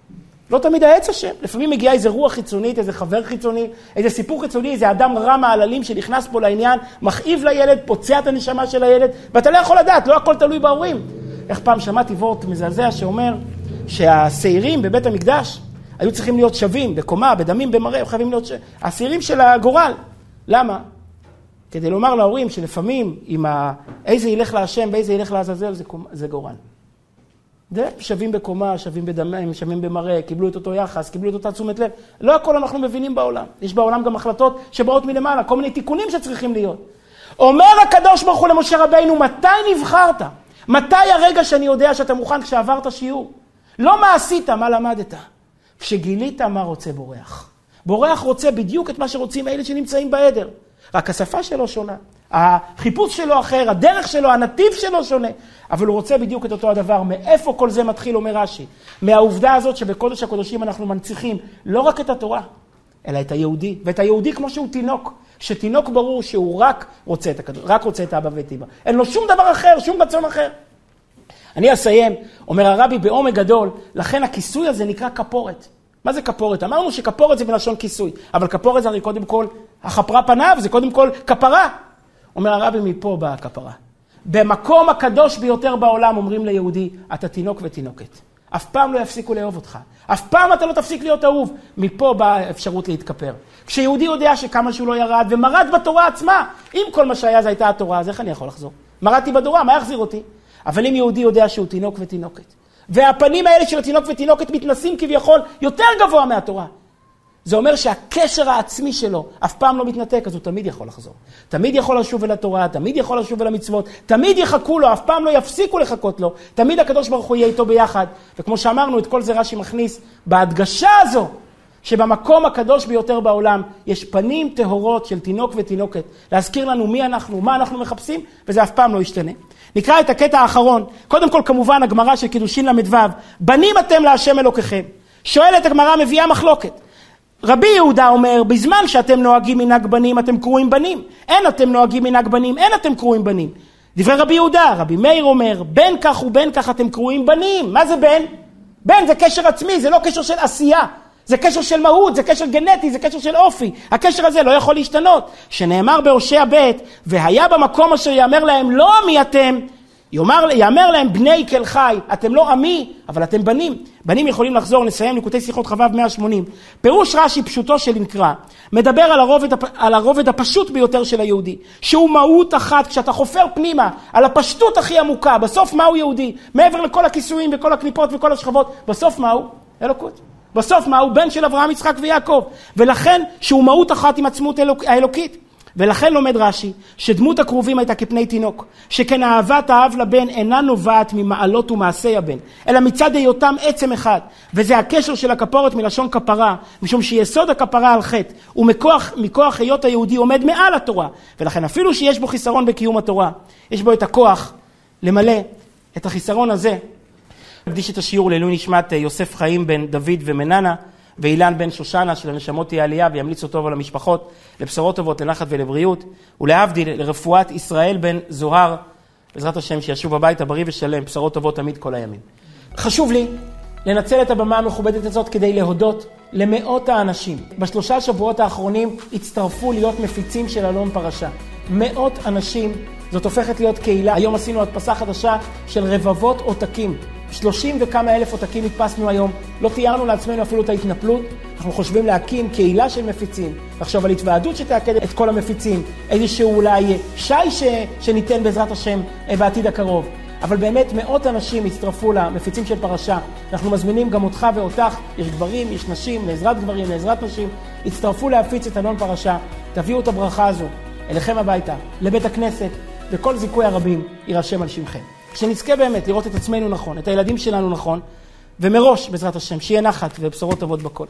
לא תמיד העץ אשם, לפעמים מגיעה איזה רוח חיצונית, איזה חבר חיצוני, איזה סיפור חיצוני, איזה אדם רע מעללים שנכנס פה לעניין, מכאיב לילד, פוצע את הנשמה של הילד, ואתה לא יכול לדעת, לא הכל תלוי בהורים. איך פעם שמעתי וורט מזעזע שאומר שהשעירים בבית המקדש היו צריכים להיות שווים, בקומה, בדמים, במראה, חייבים להיות ש... השעירים של הגורל. למה? כדי לומר להורים שלפעמים, אם ה... איזה ילך להשם ואיזה ילך לעזאזל, זה, קומ... זה גורל. זה שווים בקומה, שווים בדמים, שווים במראה, קיבלו את אותו יחס, קיבלו את אותה תשומת לב. לא הכל אנחנו מבינים בעולם. יש בעולם גם החלטות שבאות מלמעלה, כל מיני תיקונים שצריכים להיות. אומר הקדוש ברוך הוא למשה רבינו, מתי נבחרת? מתי הרגע שאני יודע שאתה מוכן כשעברת שיעור? לא מה עשית, מה למדת. כשגילית מה רוצה בורח. בורח רוצה בדיוק את מה שרוצים אלה שנמצאים בעדר. רק השפה שלו שונה. החיפוש שלו אחר, הדרך שלו, הנתיב שלו שונה, אבל הוא רוצה בדיוק את אותו הדבר. מאיפה כל זה מתחיל, אומר רש"י? מהעובדה הזאת שבקודש הקודשים אנחנו מנציחים לא רק את התורה, אלא את היהודי. ואת היהודי כמו שהוא תינוק. שתינוק ברור שהוא רק רוצה את הקדוש, רק רוצה את אבא ואת אמא. אין לו שום דבר אחר, שום רצון אחר. אני אסיים, אומר הרבי בעומק גדול, לכן הכיסוי הזה נקרא כפורת. מה זה כפורת? אמרנו שכפורת זה בלשון כיסוי, אבל כפורת זה הרי קודם כל, החפרה פניו זה קודם כל כפרה. אומר הרבי מפה באה הכפרה. במקום הקדוש ביותר בעולם אומרים ליהודי, אתה תינוק ותינוקת. אף פעם לא יפסיקו לאהוב אותך. אף פעם אתה לא תפסיק להיות אהוב. מפה באה האפשרות להתכפר. כשיהודי יודע שכמה שהוא לא ירד, ומרד בתורה עצמה, אם כל מה שהיה זה הייתה התורה, אז איך אני יכול לחזור? מרדתי בתורה, מה יחזיר אותי? אבל אם יהודי יודע שהוא תינוק ותינוקת, והפנים האלה של התינוק ותינוקת מתנסים כביכול יותר גבוה מהתורה, זה אומר שהקשר העצמי שלו אף פעם לא מתנתק, אז הוא תמיד יכול לחזור. תמיד יכול לשוב אל התורה, תמיד יכול לשוב אל המצוות, תמיד יחכו לו, אף פעם לא יפסיקו לחכות לו, תמיד הקדוש ברוך הוא יהיה איתו ביחד. וכמו שאמרנו, את כל זה רש"י מכניס בהדגשה הזו, שבמקום הקדוש ביותר בעולם יש פנים טהורות של תינוק ותינוקת, להזכיר לנו מי אנחנו, מה אנחנו מחפשים, וזה אף פעם לא ישתנה. נקרא את הקטע האחרון. קודם כל, כמובן, הגמרא של קידושין ל"ו, בנים אתם להשם אלוקיכם. שואלת הגמרא, מביאה מחלוקת. רבי יהודה אומר, בזמן שאתם נוהגים מנהג בנים, אתם קרויים בנים. אין אתם נוהגים מנהג בנים, אין אתם קרויים בנים. דברי רבי יהודה, רבי מאיר אומר, בין כך ובין כך אתם קרויים בנים. מה זה בן? בן זה קשר עצמי, זה לא קשר של עשייה. זה קשר של מהות, זה קשר גנטי, זה קשר של אופי. הקשר הזה לא יכול להשתנות. שנאמר בהושע ב', והיה במקום אשר יאמר להם לא מי אתם, יאמר, יאמר להם בני כל חי, אתם לא עמי, אבל אתם בנים. בנים יכולים לחזור, נסיים נקודי שיחות כ"ו 180. פירוש רש"י פשוטו של נקרא, מדבר על הרובד, על הרובד הפשוט ביותר של היהודי, שהוא מהות אחת, כשאתה חופר פנימה, על הפשטות הכי עמוקה, בסוף מהו יהודי? מעבר לכל הכיסויים וכל הקליפות וכל השכבות, בסוף מהו? אלוקות. בסוף מה? הוא בן של אברהם, יצחק ויעקב. ולכן שהוא מהות אחת עם עצמות אלוק, האלוקית. ולכן לומד רש"י, שדמות הקרובים הייתה כפני תינוק, שכן אהבת האב לבן אינה נובעת ממעלות ומעשי הבן, אלא מצד היותם עצם אחד, וזה הקשר של הכפורת מלשון כפרה, משום שיסוד הכפרה על חטא, ומכוח היות היהודי עומד מעל התורה, ולכן אפילו שיש בו חיסרון בקיום התורה, יש בו את הכוח למלא את החיסרון הזה. נקדיש את השיעור לעילוי נשמת אה, יוסף חיים בן דוד ומננה ואילן בן שושנה, שלנשמות תהיה עלייה וימליץ אותו על המשפחות, לבשורות טובות, לנחת ולבריאות, ולהבדיל לרפואת ישראל בן זוהר, בעזרת השם שישוב הביתה בריא ושלם, בשורות טובות תמיד כל הימים. חשוב לי לנצל את הבמה המכובדת הזאת כדי להודות למאות האנשים. בשלושה שבועות האחרונים הצטרפו להיות מפיצים של אלון פרשה. מאות אנשים, זאת הופכת להיות קהילה. היום עשינו הדפסה חדשה של רבבות עותקים. שלושים וכמה אלף עותקים הדפסנו היום, לא תיארנו לעצמנו אפילו את ההתנפלות, אנחנו חושבים להקים קהילה של מפיצים, לחשוב על התוועדות שתאקד את כל המפיצים, איזשהו אולי שי ש... שניתן בעזרת השם אה, בעתיד הקרוב. אבל באמת מאות אנשים הצטרפו למפיצים של פרשה. אנחנו מזמינים גם אותך ואותך, יש גברים, יש נשים, לעזרת גברים, לעזרת נשים, הצטרפו להפיץ את אלון פרשה, תביאו את הברכה הזו אליכם הביתה, לבית הכנסת, וכל זיכוי הרבים יירשם על שמכם. שנזכה באמת לראות את עצמנו נכון, את הילדים שלנו נכון, ומראש, בעזרת השם, שיהיה נחת ובשורות טובות בכל.